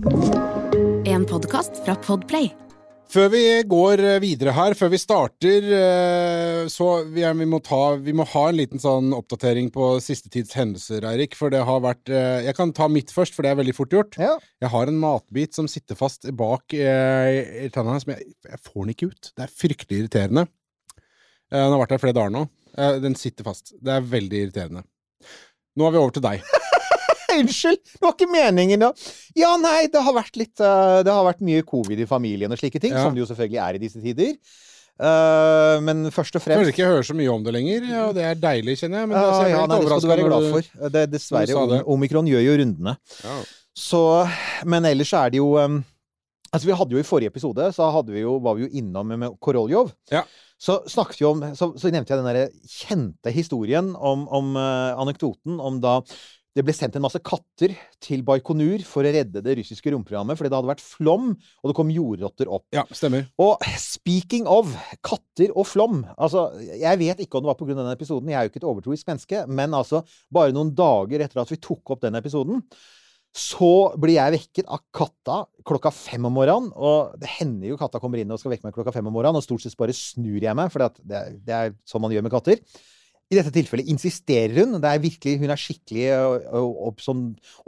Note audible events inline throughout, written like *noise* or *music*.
En podkast fra Podplay. Før vi går videre her, før vi starter, eh, så vi, vi, må ta, vi må ha en liten sånn oppdatering på siste tids hendelser, Eirik. For det har vært eh, Jeg kan ta mitt først, for det er veldig fort gjort. Ja. Jeg har en matbit som sitter fast bak eh, i tanna, som jeg, jeg får den ikke ut. Det er fryktelig irriterende. Eh, Den har vært der flere dager nå. Eh, Den sitter fast. Det er veldig irriterende. Nå er vi over til deg. *laughs* Unnskyld! Det var ikke meningen, da. Ja, nei, det har litt uh, Det har vært mye covid i familien og slike ting, Ja. som det jo selvfølgelig er i disse tider. Uh, men først og fremst Føler ikke hører så mye om det lenger, og det er deilig, kjenner jeg. Men Ja, altså, jeg ja, nei, det skal du være glad for. Det, dessverre, det. omikron gjør jo rundene. Ja. Så Men ellers er det jo um, Altså, vi hadde jo i forrige episode, så vi jo, var vi jo innom med, med Koroljov. Ja. Så vi om så, så nevnte jeg den der kjente historien om, om uh, anekdoten om da det ble sendt en masse katter til Baikonur for å redde det russiske romprogrammet fordi det hadde vært flom, og det kom jordrotter opp. ja, stemmer. Og speaking of katter og flom altså, Jeg vet ikke om det var pga. denne episoden, jeg er jo ikke et overtroisk menneske, men altså, bare noen dager etter at vi tok opp den episoden, så blir jeg vekket av katta klokka fem om morgenen. Og det hender jo katta kommer inn og skal vekke meg klokka fem om morgenen, og stort sett bare snur jeg meg, for det, det er sånn man gjør med katter. I dette tilfellet insisterer hun. Det er virkelig, Hun er skikkelig opp, sånn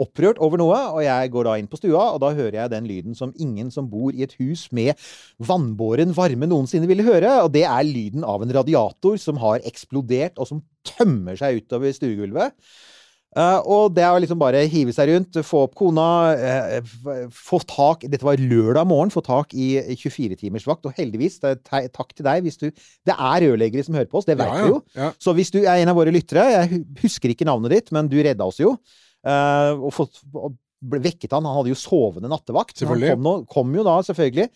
opprørt over noe. Og jeg går da inn på stua, og da hører jeg den lyden som ingen som bor i et hus med vannbåren varme noensinne ville høre. Og det er lyden av en radiator som har eksplodert, og som tømmer seg utover stuegulvet. Eh, og det er liksom bare hive seg rundt, få opp kona, eh, få tak Dette var lørdag morgen, få tak i 24-timersvakt. Og heldigvis, det takk til deg hvis du Det er rørleggere som hører på oss, det vet Ja, vi jo. ja. Ja. Så hvis du er en av våre lyttere, jeg husker ikke navnet ditt, men du redda oss jo. eh, og, fått, og ble vekket han. Han hadde jo sovende nattevakt. Han kom, nå, kom jo da, selvfølgelig.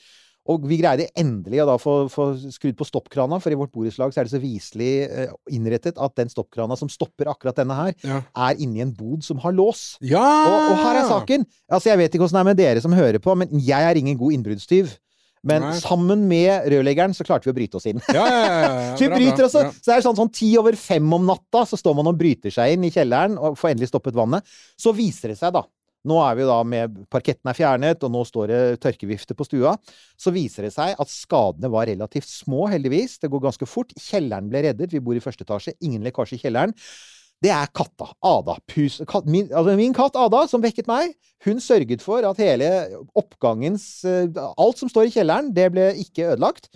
Og vi greide endelig å da få, få skrudd på stoppkrana, for i vårt borettslag er det så viselig eh, innrettet at den stoppkrana som stopper akkurat denne her, Ja. er inni en bod som har lås. ja! Og, og her er saken. Altså, jeg vet ikke åssen det er med dere som hører på, men jeg er ingen god innbruddstyv. Men Nei. sammen med rørleggeren så klarte vi å bryte oss inn. Ja, ja, ja, ja, *laughs* Så vi bra, bryter oss, Ja. så det er sånn, sånn ti over fem om natta, så står man og bryter seg inn i kjelleren og får endelig stoppet vannet. Så viser det seg, da Nå er vi da med Parketten er fjernet, og nå står det tørkevifte på stua. Så viser det seg at skadene var relativt små, heldigvis. Det går ganske fort. Kjelleren ble reddet. Vi bor i første etasje. Ingen lekkasje i kjelleren. Det er katta. Ada. Pus, kat, min, altså min katt Ada, som vekket meg, hun sørget for at hele oppgangens eh, Alt som står i kjelleren, det ble ikke ødelagt.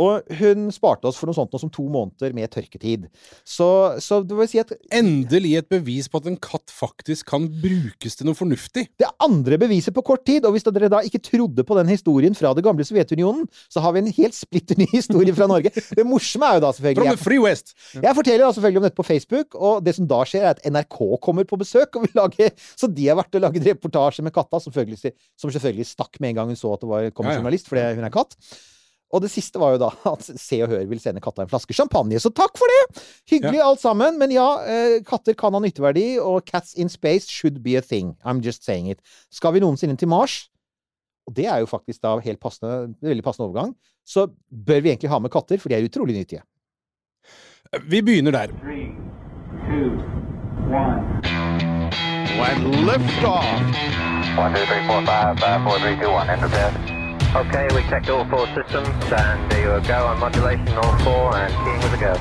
Og hun sparte oss for noe sånt noe som to måneder med tørketid. Så, så det vil si at Endelig et bevis på at en katt faktisk kan brukes til noe fornuftig. det er andre beviset på kort tid, og hvis dere da ikke trodde på den historien fra det gamle Sovjetunionen, så har vi en helt splitter ny *laughs* historie fra Norge. Det morsomme er jo da From selvfølgelig the free west! Jeg forteller da selvfølgelig om dette på Facebook, og det som da skjer, er at NRK kommer på besøk og vil lage Så de har vært og laget reportasje med katta, som selvfølgelig, som selvfølgelig stakk med en gang hun så at det var, kom en journalist, fordi hun er katt. Og det siste var jo da at Se og Hør vil sende katta en flaske champagne, så takk for det! Hyggelig alt sammen, men ja, eh, katter kan ha nytteverdi, og cats in space should be a thing. I'm just saying it. Skal vi noensinne til Mars? Og det er jo faktisk da helt passende, veldig passende overgang. Så bør vi egentlig ha med katter, for de er utrolig nyttige. Vi begynner der. Three, two, one. When liftoff. One, two, three, four, five, five, four, three, two, one. Okay, we checked all four systems, and there you go on modulation, all four, and keying with a go.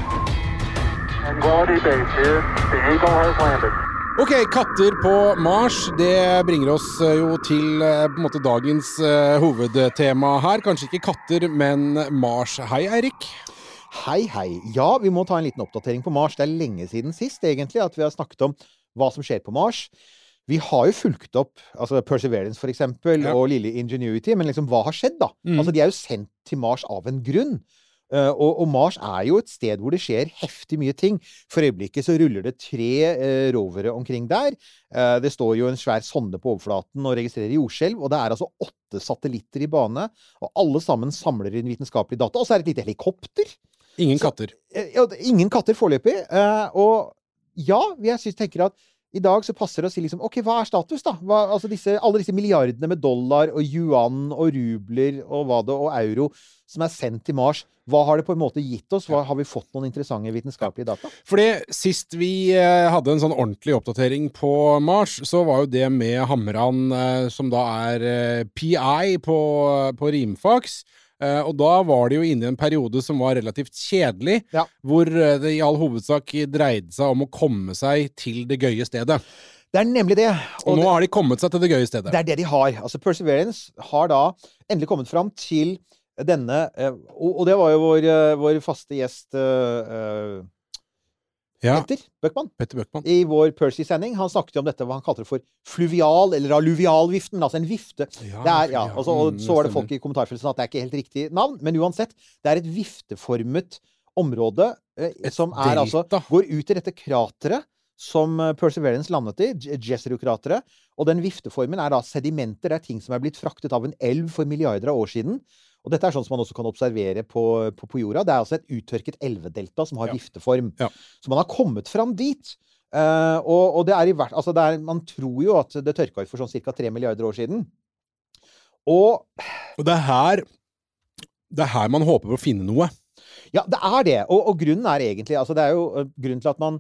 Quality base here. The Eagle has landed. Ok, katter på Mars. Det bringer oss eh, jo til eh, på en måte dagens uh, hovedtema her. Kanskje ikke katter, men Mars. Hei, Eirik. Hei, hei. Ja, vi må ta en liten oppdatering på Mars. Det er lenge siden sist, egentlig, at vi har snakket om hva som skjer på Mars. Vi har jo fulgt opp altså Perseverance, for eksempel, Ja. og lille Ingenuity, men liksom, hva har skjedd, da? Mm. Altså, de er jo sendt til Mars av en grunn. Uh, og, og Mars er jo et sted hvor det skjer heftig mye ting. For øyeblikket så ruller det tre uh, rovere omkring der. Uh, det står jo en svær sonde på overflaten og registrerer jordskjelv. Og det er altså åtte satellitter i bane, og alle sammen samler inn vitenskapelige data. Og så er det et lite helikopter. Ingen Så- katter. Ja, ingen katter foreløpig. og ja, jeg synes, tenker at i dag så passer det å si liksom OK, hva er status, da? Hva, altså disse, alle disse milliardene med dollar og yuan og rubler og hva det, og euro som er sendt til Mars, hva har det på en måte gitt oss? Hva, har vi fått noen interessante vitenskapelige data? Fordi sist vi eh, hadde en sånn ordentlig oppdatering på Mars, så var jo det med Hamran, eh, som da er eh, PI på, på rimfaks. Eh, og da var det jo inne i en periode som var relativt kjedelig, Ja. hvor eh, det i all hovedsak dreide seg om å komme seg til det gøye stedet. Det er nemlig det. Og, Og nå har de kommet seg til det gøye stedet. Det er det de har. Altså Perseverance har da endelig kommet fram til denne eh, Og, og det var jo vår, vår faste gjest ja, Petter Bøckmann Petter Bøckmann. i vår Percy-sending. Han snakket jo om dette, hva han kalte det for fluvial, eller alluvialviften. Altså en vifte. Ja, Det er, ja, altså, og mm, så var det folk i kommentarfeltet som sa at det er ikke helt riktig navn, men uansett. Det er et vifteformet område eh, som er altså. Går ut i dette krateret som eh, Perseverance landet i, Jezero-krateret. Og den vifteformen er da sedimenter. Det er ting som er blitt fraktet av en elv for milliarder av år siden. Og dette er sånn som man også kan observere på, på, på jorda. Det er altså et uttørket elvedelta som har Ja. vifteform. Ja. Så man har kommet fram dit. Uh, og, og det er i hvert altså er, Man tror jo at det tørka ut for sånn ca. 3 milliarder år siden. Og Og det er her Det er her man håper på å finne noe. Ja, det er det. Og, og grunnen er egentlig altså Det er jo eh, grunnen til at man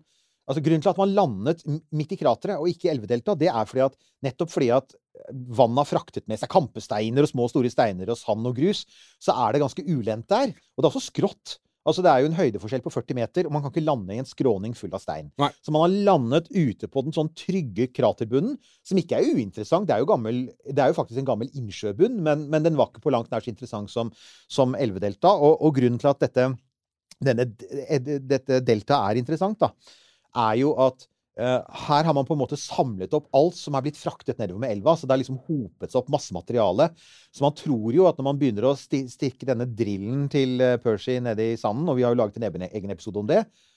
Altså Grunnen til at man landet midt i krateret og ikke i elvedelta, det er fordi at, nettopp fordi at vannet har fraktet med seg kampesteiner og små og store steiner og sand og grus, så er det ganske ulendt der. Og det er også skrått. Altså Det er jo en høydeforskjell på 40 meter, og man kan ikke lande i en skråning full av stein. Nei. Så man har landet ute på den sånn trygge kraterbunnen, som ikke er uinteressant. Det er jo, gammel, det er jo faktisk en gammel innsjøbunn, men, men den var ikke på langt nær så interessant som, som elvedelta. Og, og grunnen til at dette, denne, dette deltaet er interessant, da, er jo at her har man på en måte samlet opp alt som er blitt fraktet nedover med elva. Så det har liksom hopet seg opp masse materiale. Så man tror jo at når man begynner å stikke denne drillen til eh, Percy nede i sanden, og vi har jo laget en egen- episode om det, eh,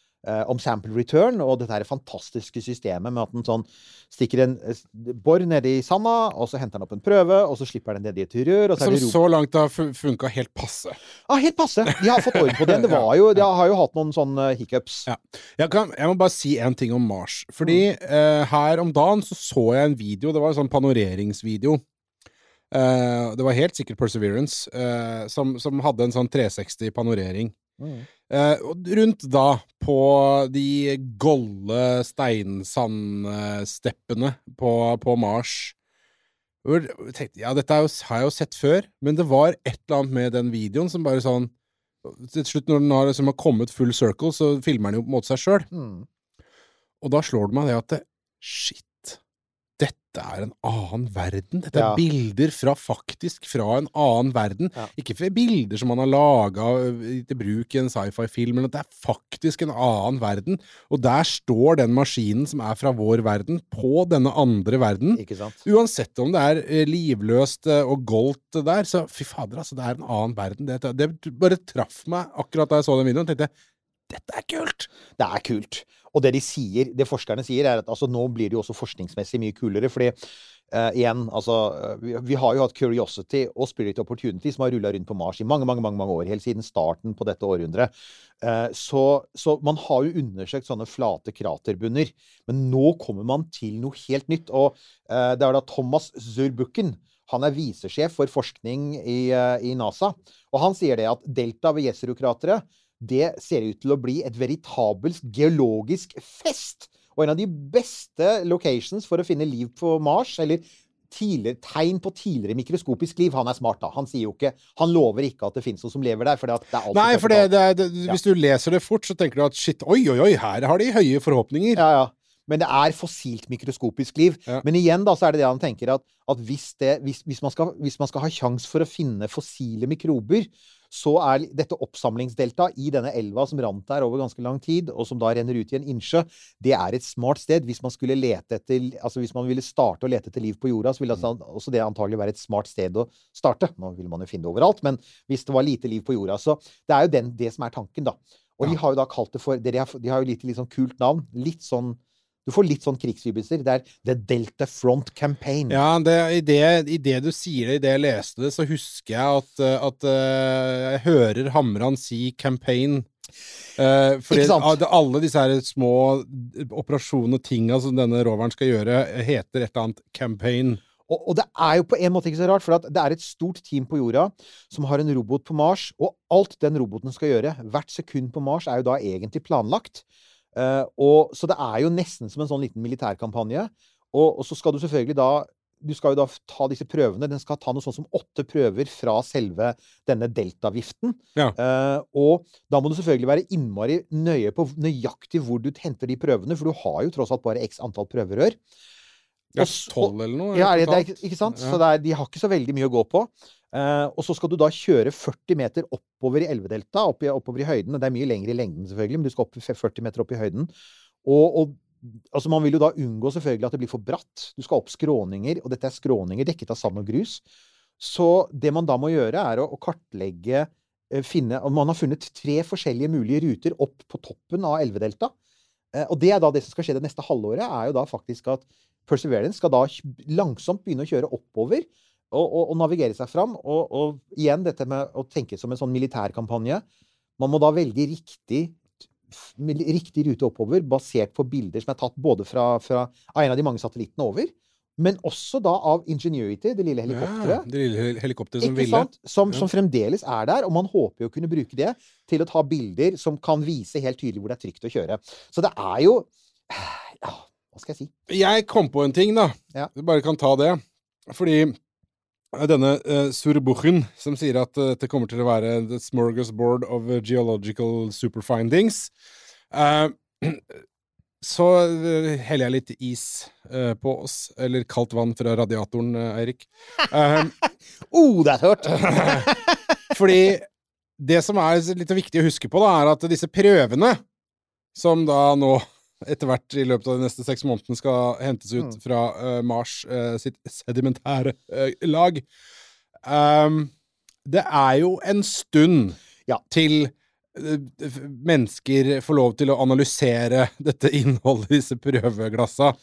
om sample return, og dette her fantastiske systemet med at den sånn stikker en eh, bor nede i sanda, og så henter den opp en prøve, og så slipper den ned i et rør, Som så langt har fu- funka helt passe. Ja, helt passe. De har fått orden på det. Det *laughs* var jo, de har jo hatt noen sånne hiccups. Ja. Jeg, kan, jeg må bare si en ting om Mars. Fordi eh, her om dagen så så jeg en video, det var en sånn panoreringsvideo. Uh, det var helt sikkert Perseverance, uh, som, som hadde en sånn 360 panorering. Mm. Eh, og rundt da, på de golde steinsandsteppene på, på Mars tenkte, Ja, dette jo, har jeg jo sett før, men det var et eller annet med den videoen som bare sånn Til slutt, når den har, liksom har kommet full circle, så filmer den jo på en måte seg sjøl. Mm. Og da slår det meg det at det, Shit. Dette er en annen verden. Dette er Ja. bilder fra faktisk fra en annen verden. Ja. Ikke fra bilder som man har laga til bruk i en sci-fi-film, men at det er faktisk en annen verden. Og der står den maskinen som er fra vår verden, på denne andre verden. Uansett om det er eh, livløst eh, og goldt der, så fy fader, altså, det er en annen verden. Det, det bare traff meg akkurat da jeg så den videoen. tenkte jeg, dette er kult! Det er kult. Og det de sier, det forskerne sier, er at altså, nå blir det jo også forskningsmessig mye kulere. fordi uh, igjen, altså eh, vi, vi har jo hatt Curiosity og Spirit Opportunity som har rulla rundt på Mars i mange mange, mange, mange år. Helt siden starten på dette århundret. Uh, så, så man har jo undersøkt sånne flate kraterbunner. Men nå kommer man til noe helt nytt. Og uh, det er da Thomas Zurbuchen. Han er visesjef for forskning i, i NASA. Og han sier det at delta ved Jezero-krateret det ser ut til å bli et veritabelt geologisk fest. Og en av de beste locations for å finne liv på Mars, eller tegn på tidligere mikroskopisk liv. Han er smart, da. Han sier jo ikke Han lover ikke at det fins noe som lever der. For det er alltid Nei, for det, det er, det, hvis du leser det fort, så tenker du at shit, oi, oi, oi, her har de høye forhåpninger. Ja, ja. Men det er fossilt mikroskopisk liv. Ja. Men igjen da, så er det det han tenker at, at hvis, det, hvis, hvis, man skal, hvis man skal ha sjans for å finne fossile mikrober, så er dette oppsamlingsdeltaet i denne elva som rant der over ganske lang tid, og som da renner ut i en innsjø, det er et smart sted. Hvis man skulle lete etter Altså hvis man ville starte å lete etter liv på jorda, så ville altså også det antagelig være et smart sted å starte. Nå vil man jo finne det overalt, men hvis det var lite liv på jorda. Så det er jo den, det som er tanken, da. Og de har jo da kalt det for De har, de har jo litt, litt sånn kult navn. Litt sånn Du får litt sånn krigsvibelser. Det er The Delta Front Campaign. Ja, det, i, det, I det du sier det, i det jeg leste det, så husker jeg at, eh, at eh, jeg hører Hamran si 'campaign'. Uh, fordi alle disse her små operasjonene og tinga som denne roveren skal gjøre, heter et eller annet campaign. Og, og det er jo på en måte ikke så rart, for at det er et stort team på jorda som har en robot på Mars, og alt den roboten skal gjøre, hvert sekund på Mars, er jo da egentlig planlagt. Eh, og, så det er jo nesten som en sånn liten militærkampanje. Og, og så skal du selvfølgelig da du skal jo da ta disse prøvene. Den skal ta noe sånn som åtte prøver fra selve denne deltaviften. Ja. Eh, og da må du selvfølgelig være innmari nøye på nøyaktig hvor du henter de prøvene, for du har jo tross alt bare x antall prøverør. Ja, tolv eller noe? Ja, det, det er, ikke- sant? Ja. Så er, de har ikke så veldig mye å gå på. Uh, og så skal du da kjøre 40 meter oppover i elvedelta, opp oppover i høyden. Det er mye lenger i lengden, selvfølgelig, men du skal opp 40 meter opp i høyden. Og, og altså man vil jo da unngå selvfølgelig at det blir for bratt. Du skal opp skråninger, og dette er skråninger dekket av sand og grus. Så det man da må gjøre, er å, å kartlegge eh, finne, Man har funnet tre forskjellige mulige ruter opp på toppen av elvedelta. Eh, Og det er da det som skal skje det neste halvåret, er jo da faktisk at Perseverance skal da langsomt begynne å kjøre oppover og, og, og navigere seg fram. Og, og igjen dette med å tenke som en sånn militærkampanje. Man må da velge riktig, riktig rute oppover, basert på bilder som er tatt både fra, fra en av de mange satellittene over, men også da av Ingenuity, det lille Ja, helikopteret. det lille helikopteret som ville. Som, Ja. som fremdeles er der, og man håper jo å kunne bruke det til å ta bilder som kan vise helt tydelig hvor det er trygt å kjøre. Så det er jo ja, Hva skal jeg si? Jeg kom på en ting, da. Ja. Du bare kan ta det. Fordi denne uh, Surbuchen, som sier at uh, dette kommer til å være the smorgasbord of eh, geological superfindings uh, *clears throat* Så uh, heller jeg litt is eh, på oss. Eller kaldt vann fra radiatoren, eh, Eirik. Uh, *laughs* Oh, det er tørt! *laughs* fordi det som er litt viktig å huske på, da, er at disse prøvene, som da nå etter hvert i løpet av de neste seks månedene skal hentes ut Mm. fra uh, Mars uh, sitt sedimentære uh, lag Um, Det er jo en stund Ja. til mennesker får lov til å analysere dette innholdet i disse prøveglassa.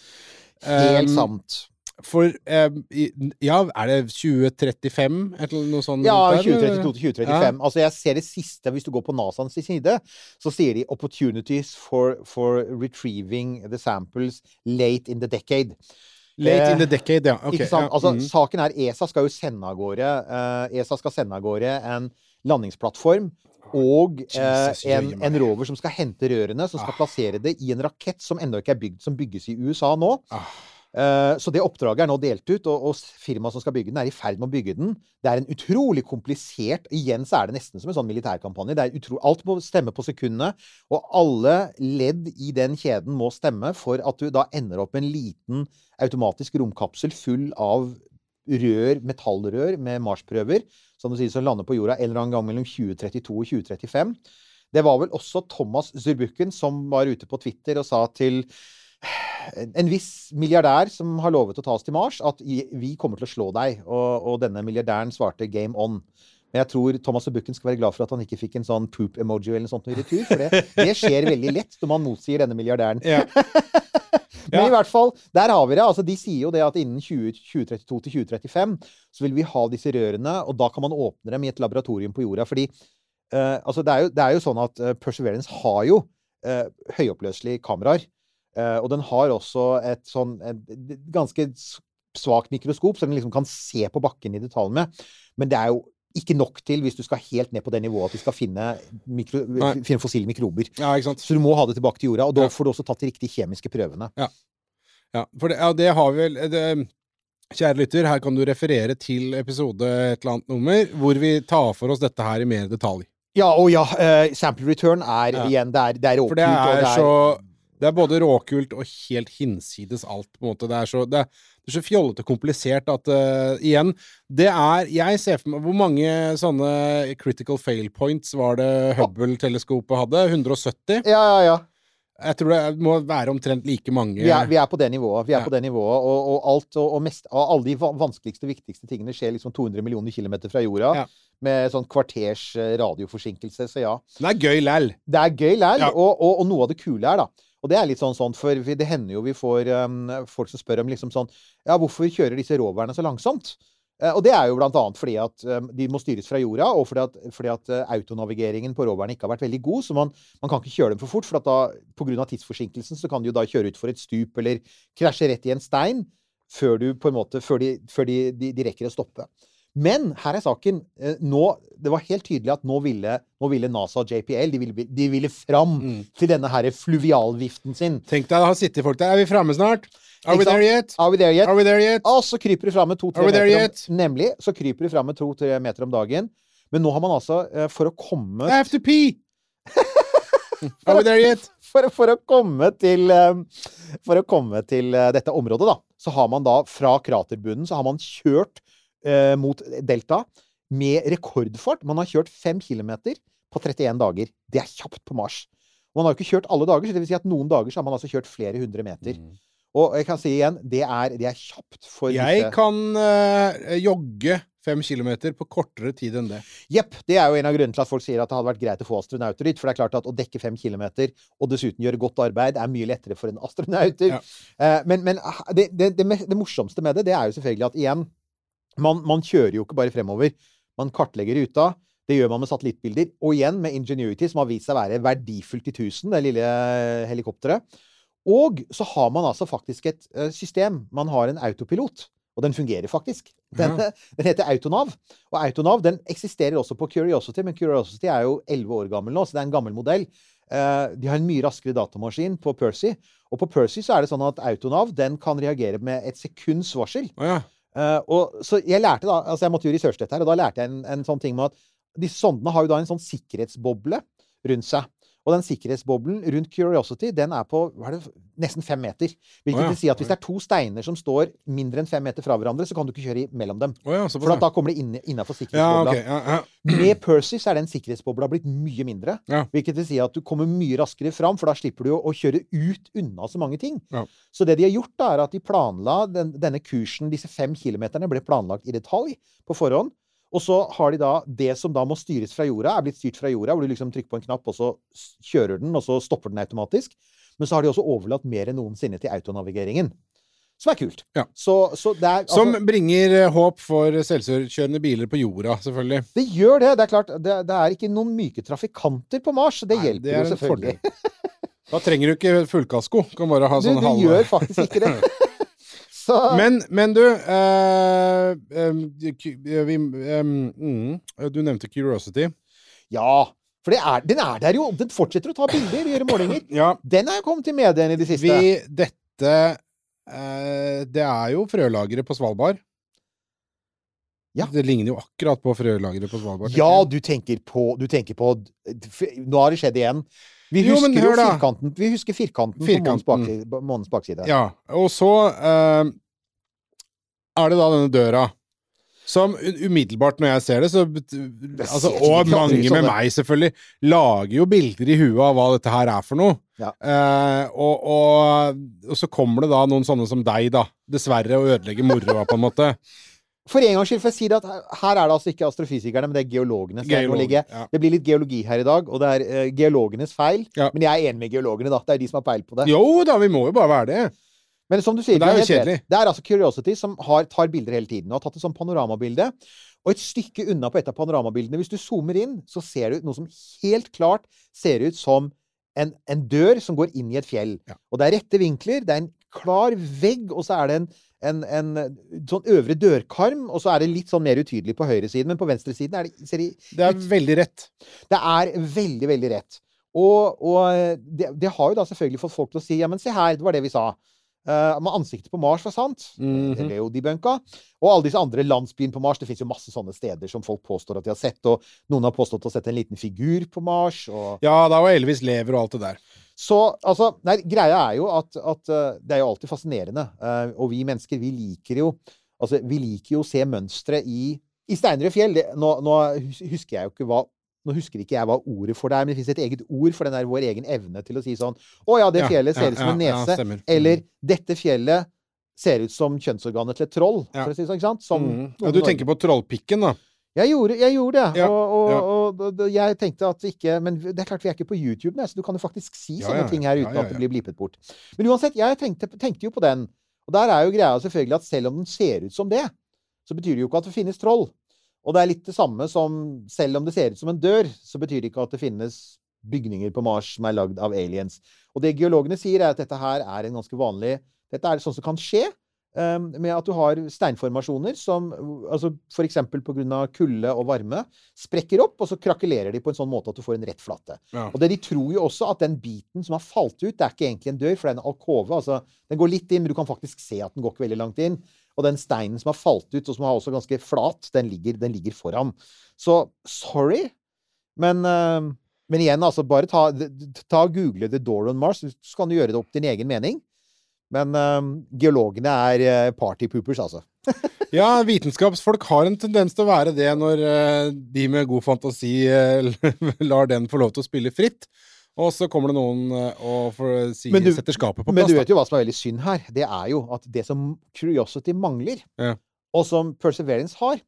Helt Um, sant. For eh, Ja, er det 2035, eller noe sånt? Ja, rundt der, eller? 2032 til 2035. Altså, jeg ser det siste, hvis du går på NASAs side, så sier de 'opportunities for, for retrieving the samples late in the decade'. Late Eh, in the decade, ja. Ok, ikke sant? ja, Altså, mm. Saken er ESA skal jo sende av gårde uh, ESA skal sende av gårde en landingsplattform og uh, en, en rover som skal hente rørene, som skal plassere det i en rakett som ennå ikke er bygd, som bygges i USA nå. Ah. Eh, Så det oppdraget er nå delt ut, og, og firmaet som skal bygge den, er i ferd med å bygge den. Det er en utrolig komplisert Igjen så er det nesten som en sånn militærkampanje. Utro, alt må stemme på sekundene, og alle ledd i den kjeden må stemme for at du da ender opp med en liten automatisk romkapsel full av rør, metallrør med Mars-prøver, som du sier, som lander på jorda en eller annen gang mellom 2032 og 2035. Det var vel også Thomas Zurbuchen som var ute på Twitter og sa til en- viss milliardær som har lovet å ta oss til Mars, at vi kommer til å slå deg. Og, og denne milliardæren svarte 'game on'. Men jeg tror Thomas og Bukken skal være glad for at han ikke fikk en sånn poop-emoji eller noe sånt i retur. For det, det skjer veldig lett når man motsier denne milliardæren. Ja. *laughs* Men Ja. i hvert fall, der har vi det. Altså, de sier jo det at innen 20, 2032 til 2035 så vil vi ha disse rørene, og da kan man åpne dem i et laboratorium på jorda. Fordi uh, altså, det, er jo, det er jo sånn at uh, Perseverance har jo uh, høyoppløselige kameraer. Eh, og den har også et sånn et, ganske svakt mikroskop, så den liksom kan se på bakken i detalj med. Men det er jo ikke nok til hvis du skal helt ned på det nivået at du skal finne, mikro, finne fossile mikrober. ja. Så du må ha det tilbake til jorda, og da Ja. får du også tatt de riktige kjemiske prøvene. Ja, for det, ja, det har vi vel det, Kjære lytter, her kan du referere til episode et eller annet nummer, hvor vi tar for oss dette her i mer detalj. Ja, og ja, uh, sample return er Ja. igjen Det er, det er For det er, og det er, så Det er både råkult og helt hinsides alt, på en måte. Det er så, det er, det er så fjollete komplisert at uh, Igjen, det er Jeg ser for meg Hvor mange sånne critical fail points var det Hubble-teleskopet hadde? 170? Ja, ja, ja. Jeg tror det må være omtrent like mange. Vi er, vi er på det nivået. Vi er Ja. på det nivået og, og alt og, og mest og alle de vanskeligste vanskeligste viktigste tingene skjer liksom 200 millioner kilometer fra jorda. Ja. Med sånn kvarters eh, radioforsinkelse. Så ja. Det er gøy læll. Det er gøy likevel. Ja. Og, og, og noe av det kule er, da Og det er litt sånn sånn, for det hender jo vi får um, folk som spør om liksom sånn Ja, hvorfor kjører disse roverne så langsomt? Uh, Og det er jo blant annet fordi at um, de må styres fra jorda, og fordi at, fordi at uh, autonavigeringen på roverne ikke har vært veldig god. Så man, man kan ikke kjøre dem for fort, for at da, pga. tidsforsinkelsen så kan de jo da kjøre utfor et stup eller krasje rett i en stein før, du måte, før, de, før de, de, de rekker å stoppe. Men her er saken. eh, Nå, det var helt tydelig at nå ville, nå ville NASA og JPL de ville, de ville fram Mm. til denne her fluvialviften sin. Tenk deg, det har sittet folk der. Er vi framme snart? Are we? Are we there yet? Are we there yet? Og så kryper de fram med to-tre Are we there meter yet? om, Nemlig så kryper du fram med to-tre meter om dagen. Men nå har man altså, eh, for å komme I have to pee! *laughs* Are we there yet? for, for å komme til eh, For å komme til dette området, da, så har man da fra kraterbunnen så har man kjørt eh, mot delta med rekordfart. Man har kjørt fem kilometer på 31 dager. Det er kjapt på Mars. Man har jo ikke kjørt alle dager, så det vil si at noen dager så har man altså kjørt flere hundre meter. Og jeg kan si igjen, det er, det er kjapt for Jeg disse kan øh, jogge fem kilometer på kortere tid enn det. Jepp. Det er jo en av grunnene til at folk sier at det hadde vært greit å få astronauter dit. For det er klart at å dekke fem kilometer, og dessuten gjøre godt arbeid, er mye lettere for en astronauter. Ja. Eh, men men det, det, det, det morsomste med det, det er jo selvfølgelig at igjen man, man kjører jo ikke bare fremover. Man kartlegger ruta. Det gjør man med satellittbilder. Og igjen med Ingenuity, som har vist seg å være verdifullt i 1000, det lille helikopteret. Og så har man altså faktisk et eh, system. Man har en autopilot. Og den fungerer faktisk. Den, *laughs* den heter Autonav. Og Autonav den eksisterer også på Curiosity, men Curiosity er jo 11 år gammel nå, så det er en gammel modell. Eh, de har en mye raskere datamaskin på Percy. Og på Percy så er det sånn at Autonav den kan reagere med et sekunds varsel. Ja. Eh, og, så jeg lærte da, altså jeg måtte jo researche dette her, og da lærte jeg en, en sånn ting med at disse sondene har jo da en sånn sikkerhetsboble rundt seg. Og den sikkerhetsboblen rundt Curiosity den er på det, nesten fem meter. Hvilket oh, ja. vil si at hvis det er to steiner som står mindre enn fem meter fra hverandre, så kan du ikke kjøre mellom dem. Oh, ja, For at da kommer det inn, innafor Ja, sikkerhetsbobla. Ja, ja. Med Percy så er den sikkerhetsbobla blitt mye mindre. Hvilket vil si at du kommer mye raskere fram, for da slipper du å, kjøre ut unna så mange ting. Ja. Så det de har gjort, da, er at de planla den, denne kursen, disse fem kilometerne, ble planlagt i detalj på forhånd. Og så har de da det som da må styres fra jorda, er blitt styrt fra jorda, hvor du liksom trykker på en knapp, og så kjører den, og så stopper den automatisk. Men så har de også overlatt mer enn noensinne til autonavigeringen. Som er kult. Ja. Så, så er Som altså, bringer eh, håp for selvkjørende biler på jorda, selvfølgelig. Det gjør det. Det er klart, det, det er ikke noen myke trafikanter på Mars. Det Nei, hjelper det er jo selvfølgelig. Da trenger du ikke fullkasko. Kan bare ha Du, halv... du gjør faktisk ikke det. *laughs* Så Men, men du em, eh, vi, em, mm, Du nevnte Curiosity. Ja. For det er, den er der jo. Den fortsetter å ta bilder og gjøre målinger. Ja, Den er jo kommet i mediene i det siste. vi Dette eh, Det er jo frølageret på Svalbard. Ja. Det ligner jo akkurat på frølageret på Svalbard. Ja, du tenker på, du tenker på Nå har det skjedd igjen. Vi Jo, husker men jo firkanten, vi husker firkanten, Firkanten. på månens, bak, månens bakside. Ja, og så eh, er det da denne døra. Som umiddelbart når jeg ser det, så altså, Og mange sånn med meg, selvfølgelig, lager jo bilder i huet av hva dette her er for noe. Ja. Eh, og, og, og så kommer det da noen sånne som deg, da. Dessverre, og ødelegger moroa, på en måte. *laughs* For en gangs skyld får jeg si det at her- er det altså ikke astrofysikerne, men det er geologene. som Geolog, ligge. ja. Det blir litt geologi her i dag, og det er uh, geologenes feil. Ja. Men jeg er enig med geologene, da. Det er de som har peil på det. Jo da, vi må jo bare være det. Men som du sier, det er kjedelig. Det er altså Curiosity som har, tar bilder hele tiden. Og har tatt et sånt panoramabilde. Og et stykke unna på et av panoramabildene, hvis du zoomer inn, så ser du noe som helt klart ser ut som en, en dør som går inn i et fjell. Ja. Og det er rette vinkler, det er en klar vegg, og så er det en, en, en sånn øvre dørkarm, og så er det litt sånn mer utydelig på høyresiden, men på venstresiden er det, ser det Det er veldig rett. det er veldig, veldig rett. Og, og det, det har jo da selvfølgelig fått folk til å si ja, men se her, det var det vi sa. Uh, med ansiktet på Mars var sant. Det Mhm. ble jo debunka. Og alle disse andre landsbyene på Mars. Det fins jo masse sånne steder som folk påstår at de har sett. Og noen har påstått å ha sett en liten figur på Mars. Og... Ja, da var Elvis lever og alt det der. Så altså Nei, greia er jo at, at uh, det er jo alltid fascinerende. Uh, og vi mennesker, vi liker jo Altså, vi liker jo å se mønstre i, i steiner og fjell. Det, nå, nå husker jeg jo ikke hva nå husker ikke jeg hva ordet for det er, men det fins et eget ord for den der vår egen evne til å si sånn Å ja, det fjellet ser ut som en nese. eller dette fjellet ser ut som kjønnsorganet til et troll, for å si sånn. Ikke sant? Som Mm. Ja, du tenker på trollpikken, da. Jeg gjorde, jeg gjorde det. Ja, og, og, ja. og, jeg tenkte at ikke Men det er klart vi er ikke på YouTube, nei, så du kan jo faktisk si Ja, sånne ting her uten at det blir blipet bort. Men uansett, jeg tenkte, tenkte jo på den. Og der er jo greia selvfølgelig at selv om den ser ut som det, så betyr det jo ikke at det finnes troll. Og det er litt det samme som Selv om det ser ut som en dør, så betyr det ikke at det finnes bygninger på Mars som er lagd av aliens. Og det geologene sier, er at dette her er en ganske vanlig Dette er sånn som kan skje. Um, med at du har steinformasjoner som altså f.eks. pga. kulde og varme sprekker opp, og så krakelerer de på en sånn måte at du får en rett flate. Ja. Og det de tror jo også at den biten som har falt ut, det er ikke egentlig en dør, for det er en alkove. altså Den går litt inn, men du kan faktisk se at den går ikke veldig langt inn. Og den steinen som har falt ut, og som er også ganske flat, den ligger, den ligger foran. Så sorry, men, uh, men igjen, altså, bare ta, ta og google The Door on Mars, så kan du gjøre det opp din egen mening. Men eh, geologene er eh, partypoopers, altså. *laughs* Ja, vitenskapsfolk har en tendens til å være det når uh, de med god fantasi uh, *laughs* lar den få lov til å spille fritt. Og så kommer det noen eh, og si, du- setter skapet på plass. Men du vet jo hva som er veldig synd her. Det er jo at det som Curiosity mangler, Ja. og som Perseverance har,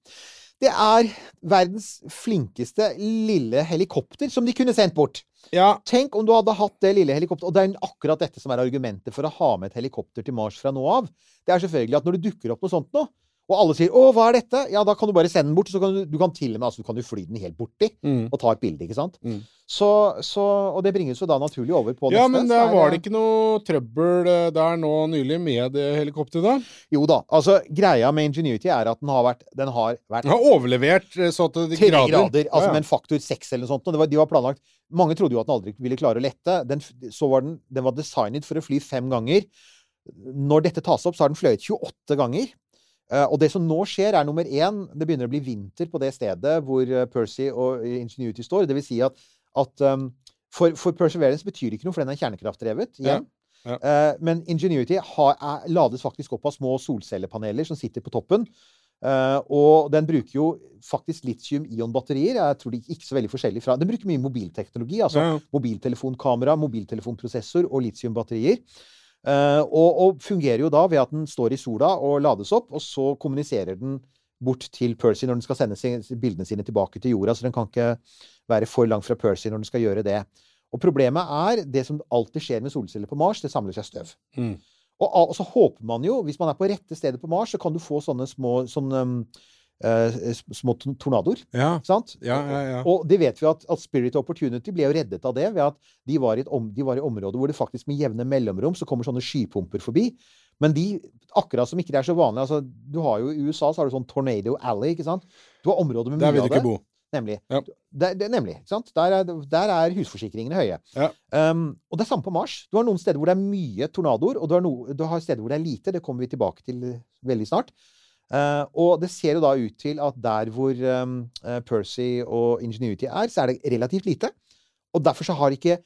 det er verdens flinkeste lille helikopter som de kunne sendt bort. Ja, Tenk om du hadde hatt det lille helikopteret. Og det er akkurat dette som er argumentet for å ha med et helikopter til Mars fra nå av. Det er selvfølgelig at når det dukker opp noe sånt nå, og alle sier 'Å, hva er dette?' Ja, da kan du bare sende den bort. Så kan du, du kan til og med altså, du kan jo fly den helt borti mm. og ta et bilde, ikke sant? Mm. Så, så, og det bringes jo da naturlig over på ja neste. men så der er var det ikke noe trøbbel eh, der nå nylig med det helikopteret, da? Jo da. Altså, greia med Ingenuity er at den har vært, den har vært Den har overlevert eh, så til de grader. grader, altså Ja, ja. med en faktor seks eller noe sånt. Og det var, de var planlagt Mange trodde jo at den aldri ville klare å lette. Den, så var den, den var designet for å fly fem ganger. Når dette tas opp, så har den fløyet 28 ganger. Eh, og det som nå skjer, er nummer én Det begynner å bli vinter på det stedet hvor eh, Percy og Ingenuity står. Det vil si at, at um, for, for Perseverance betyr det ikke noe, for den er kjernekraftdrevet. igjen. Ja, Eh, men Ingenuity har, er, lades faktisk opp av små solcellepaneler som sitter på toppen. Uh, og den bruker jo faktisk litium-ion-batterier. Jeg tror de ikke så veldig forskjellig fra Den bruker mye mobilteknologi. altså Ja, ja. Mobiltelefonkamera, mobiltelefonprosessor og litiumbatterier. Eh, og, og fungerer jo da ved at den står i sola og lades opp, og så kommuniserer den bort til Percy når den skal sende sin, bildene sine tilbake til jorda. Så den kan ikke være for langt fra Percy når den skal gjøre det. Og problemet er det som alltid skjer med solceller på Mars, det samler seg støv. Mm. Og, og så håper man jo, hvis man er på rette stedet på Mars, så kan du få sånne små sånne, um, små tornadoer. Ja, sant? ja, ja. ja. Og det vet vi at, at Spirit Opportunity ble jo reddet av det ved at de var, i om, de var i områder hvor det faktisk med jevne mellomrom så kommer sånne skypumper forbi. Men de, akkurat som ikke det er så vanlig altså, du har jo I USA så har du sånn Tornado Alley. ikke sant? Du har områder med mye av det. Der vil du ikke bo. Nemlig. Ja. Der, det, nemlig. Der er, der er husforsikringene høye. Ja. Um, og det er samme på Mars. Du har noen steder hvor det er mye tornadoer, og du har, no, du har steder hvor det er lite. Det kommer vi tilbake til eh, veldig snart. Uh, og det ser jo da ut til at der hvor um, Percy og Ingenuity er, så er det relativt lite. Og derfor så har ikke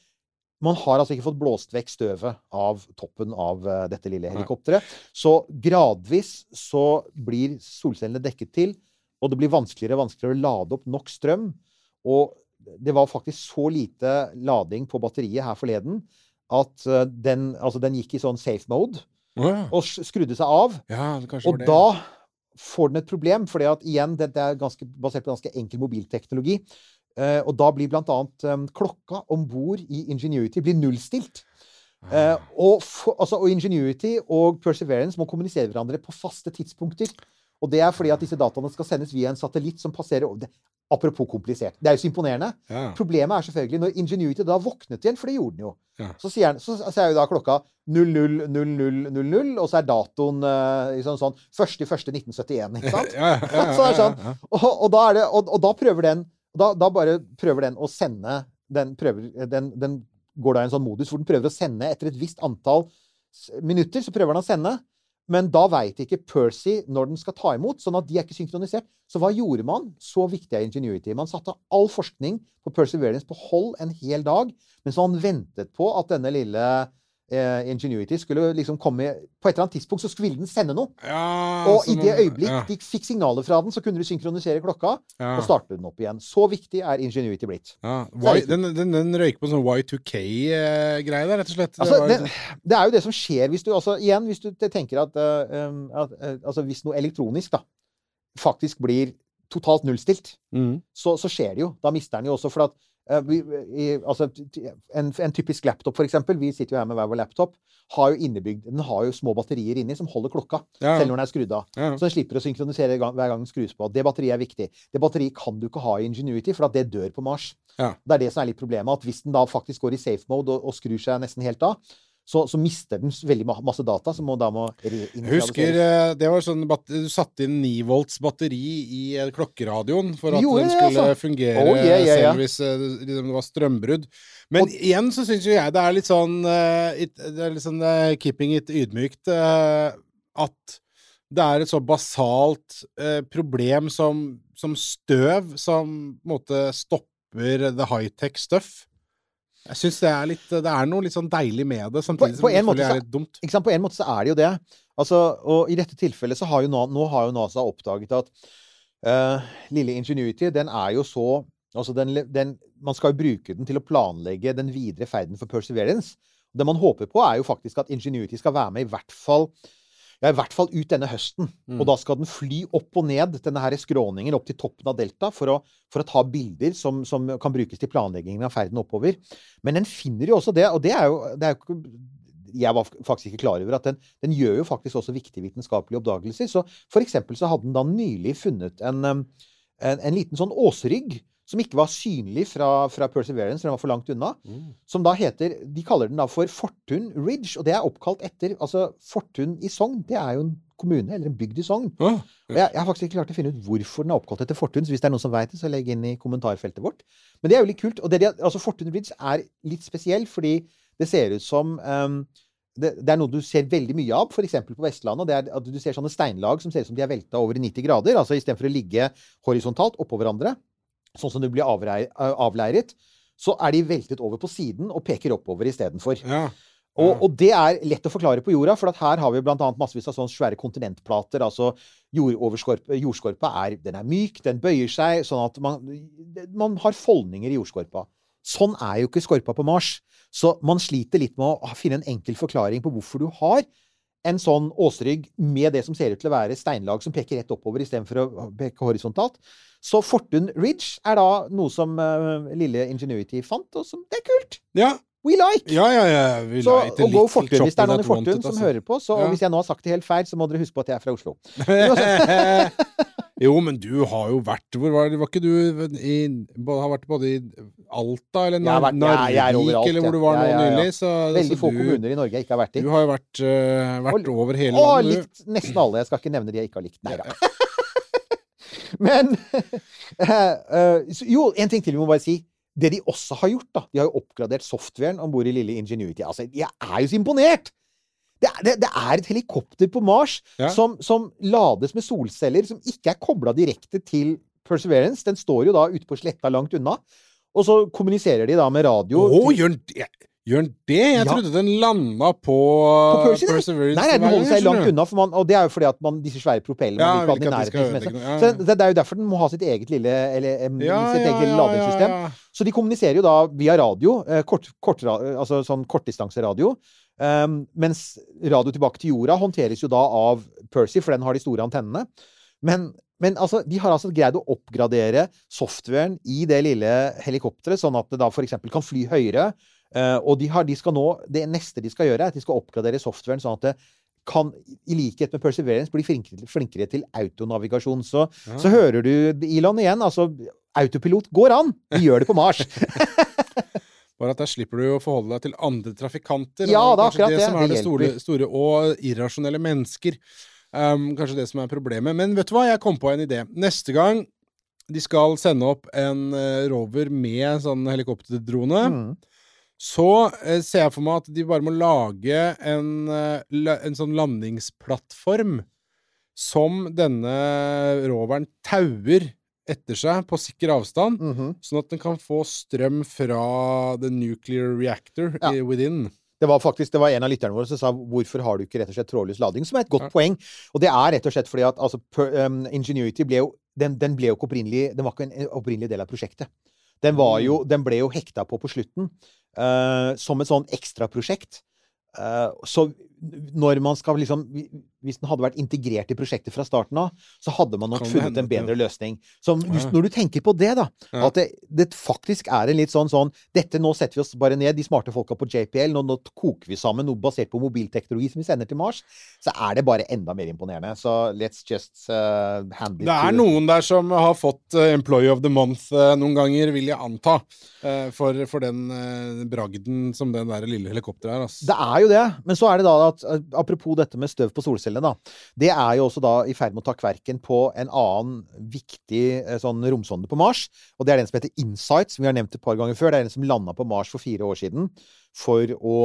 man har altså ikke fått blåst vekk støvet av toppen av uh, dette lille helikopteret. Så gradvis så blir solcellene dekket til, og det blir vanskeligere og vanskeligere å lade opp nok strøm. Og det var faktisk så lite lading på batteriet her forleden at uh, den, altså den gikk i sånn safe mode Oh, ja. og skrudde seg av. ja, Og da får den et problem, fordi at igjen, dette er ganske, basert på ganske enkel mobilteknologi. Eh, og da blir blant annet eh, klokka om bord i Ingenuity blir nullstilt. Eh, og, for, altså, og Ingenuity og Perseverance må kommunisere hverandre på faste tidspunkter. Og det er fordi at disse dataene skal sendes via en satellitt som passerer over det. Apropos komplisert. Det er jo så imponerende. ja. Problemet er selvfølgelig når Ingenuity da våknet igjen, for det gjorde den jo. Ja. Så, sier han, så, så er jo da klokka 000000, og så er datoen liksom sånn 1.1.1971, ikke sant? Ja, Så det er sånn. ja, ja. Og, og, da er det, og, og da prøver den da, da bare prøver den å sende den, prøver, den, den går da i en sånn modus hvor den prøver å sende etter et visst antall minutter. Så prøver den å sende. Men da veit ikke Percy når den skal ta imot, sånn at de er ikke synkronisert. Så hva gjorde man? Så viktig er Ingenuity. Man satte all forskning på Perseverance på hold en hel dag, mens man ventet på at denne lille eh, Ingenuity skulle liksom komme På et eller annet tidspunkt så ville den sende noe. Ja, Og i det øyeblikk ja, de fikk signaler fra den, så kunne du synkronisere klokka ja, og starte den opp igjen. Så viktig er Ingenuity blitt. ja. Er Y, den, den, den røyker på en sånn Y2K-greie der, rett og slett. Det Altså, det, det er jo det som skjer hvis du altså, Igjen, hvis du tenker at, eh, um, at uh, altså, Hvis noe elektronisk da faktisk blir totalt nullstilt, mm. så, så skjer det jo. Da mister den jo også For at Eh, vi, i, altså, en, en typisk laptop, eksempel, vi sitter jo her med hver vår laptop, har jo innebygd Den har jo små batterier inni som holder klokka, Ja. selv når den er skrudd av. Ja. Så den slipper å synkronisere hver gang den skrus på. Det batteriet er viktig. Det batteriet kan du ikke ha i Ingenuity, for at det dør på Mars. Ja. Det er det som er litt problemet. At hvis den da faktisk går i safe mode og, og skrur seg nesten helt av, så, så mister den veldig masse data, som da må husker eh, det var sånn Du satte inn 9 volts batteri i eh, klokkeradioen for at jo, den skulle altså? fungere Oh, yeah, yeah, yeah. selv hvis liksom, det var strømbrudd. Men igjen så syns jo jeg det er litt sånn Det er litt sånn keeping it ydmykt at det er et så basalt problem som, som støv, som på en måte stopper the high-tech stuff. Jeg syns det er Det er noe litt sånn deilig med det, samtidig på som det selvfølgelig er litt dumt. Ikke sant? På en måte så er det jo det. Altså, og i dette tilfellet så har jo nå har jo NASA oppdaget at uh, lille Ingenuity, den er jo så Altså, den, den, man skal jo bruke den til å planlegge den videre ferden for Perseverance. Det man håper på, er jo faktisk at Ingenuity skal være med i hvert fall ja, i hvert fall ut denne høsten. Mm. Og da skal den fly opp og ned denne her skråningen opp til toppen av delta for å, for å ta bilder som, som kan brukes til planleggingen av ferden oppover. Men den finner jo også det, og det er jo, det er jo jeg var faktisk ikke klar over at den, den gjør jo faktisk også viktige vitenskapelige oppdagelser. Så for eksempel så hadde den da nylig funnet en, en, en liten sånn åsrygg som ikke var synlig fra, fra Perseverance, for den var for langt unna. Som da heter De kaller den da for Fortun Ridge, og det er oppkalt etter Altså, Fortun i Sogn, det er jo en kommune, eller en bygd i Sogn. Åh, ja. jeg, jeg har faktisk ikke klart å finne ut hvorfor den er oppkalt etter Fortun. Så hvis det er noen som vet det, så legg inn i kommentarfeltet vårt. Men det er jo litt kult. Og det, altså Fortun Ridge er litt spesiell, fordi det ser ut som um, det, det er noe du ser veldig mye av, f.eks. på Vestlandet. Det er at du ser sånne steinlag som ser ut som de er velta over i 90 grader. altså Istedenfor å ligge horisontalt oppå hverandre, sånn som du blir avleiret, så er de veltet over på siden og peker oppover istedenfor. Ja. Og, og det er lett å forklare på jorda, for at her har vi annet massevis av sånne svære kontinentplater. altså Jordskorpa er, den er myk, den bøyer seg, sånn at man, man har foldninger i jordskorpa. Sånn er jo ikke skorpa på Mars. Så man sliter litt med å finne en enkel forklaring på hvorfor du har en sånn åsrygg med det som ser ut til å være steinlag som peker rett oppover istedenfor å peke horisontalt. Så Fortun Ridge er da noe som uh, lille Ingenuity fant, og som det er kult. Ja, We like! ja, ja. ja. We Så, like og go Fortun. Hvis det er noen i Fortun som altså. hører på, så Ja. hvis jeg nå har sagt det helt feil, så må dere huske på at jeg er fra Oslo. *laughs* *laughs* jo, men du har jo vært Hvor var, var ikke du i, har vært både i Alta eller vært- Narvik, overalt, eller hvor du var Ja, nå ja, ja. nylig? Så, Veldig så få du, kommuner i Norge jeg ikke har vært i. Du har jo vært, uh, vært Og- over hele Og landet, du. likt nesten alle. Jeg skal ikke nevne de jeg ikke har likt. Nei da. *laughs* Men *laughs* uh, Jo, en ting til vi må bare si. Det de også har gjort, da De har jo oppgradert softwaren om bord i lille Ingenuity. Altså, jeg er jo så imponert! Det er, det, det er et helikopter på Mars Ja. som, som lades med solceller, som ikke er kobla direkte til Perseverance. Den står jo da ute på sletta langt unna. Og så kommuniserer de da med radio. Oh, til- gjør den det? Jeg Ja. trodde den landa på, På Percy. Perseverance. Nei, nei, den holder seg langt unna, for man, og det er jo fordi at man, disse svære propellene Ja, man ikke i nærheten. Ja, Så ja. det, det er jo derfor den må ha sitt eget lille eller, Ja, sitt eget ladingssystem. Så de kommuniserer jo da via radio, eh, kort, kort, altså sånn kortdistanseradio. Um, mens radio tilbake til jorda håndteres jo da av Percy, for den har de store antennene. Men, men altså, de har altså greid å oppgradere softwaren i det lille helikopteret, sånn at det da f.eks. kan fly høyere. Eh, og de, har, de skal nå, det neste de skal gjøre, er at de skal oppgradere softwaren sånn at det kan, i likhet med Perseverance, bli flinkere, flinkere til autonavigasjon. Så, så hører du Elon igjen. Altså, autopilot går an! Vi gjør det på Mars. *laughs* Bare at der slipper du å forholde deg til andre trafikanter. Ja, det er akkurat det. det. som er Det det store, store og irrasjonelle mennesker. Um, kanskje det som er problemet. Men vet du hva, jeg kom på en idé. Neste gang de skal sende opp en eh, rover med sånn helikopterdrone, Mm. Så eh, ser jeg for meg at de bare må lage en, eh, en sånn landingsplattform som denne roveren tauer etter seg på sikker avstand, Mhm. sånn at den kan få strøm fra the nuclear reactor Ja. within. Det var faktisk det var en av lytterne våre som sa hvorfor har du ikke rett og slett trådløs lading, som er et godt Ja. poeng. Og det er rett og slett fordi at altså, per, um, Ingenuity ble jo den, den ble jo ikke opprinnelig Den var ikke en opprinnelig del av prosjektet. Den, var jo, den ble jo hekta på på slutten eh, som et sånn ekstraprosjekt. Uh, så når man skal liksom Hvis den hadde vært integrert i prosjektet fra starten av, så hadde man nok funnet en bedre løsning. Så just når du tenker på det, da, at det, det faktisk er en litt sånn sånn Dette nå setter vi oss bare ned, de smarte folka på JPL, nå, nå koker vi sammen noe basert på mobilteknologi som vi sender til Mars, så er det bare enda mer imponerende. Så let's just uh, hand it Det er noen der som har fått eh, Employee of the Month eh, noen ganger, vil jeg anta. eh, For, for den bragden som den der lille helikopteret er. Altså. Det er jo det. Men så er det da at apropos dette med støv på solcellene, da. Det er jo også da i ferd med å ta kverken på en annen viktig eh, sånn romsonde på Mars. Og det er den som heter Insight, som vi har nevnt et par ganger før. Det er den som landa på Mars for fire år siden for å,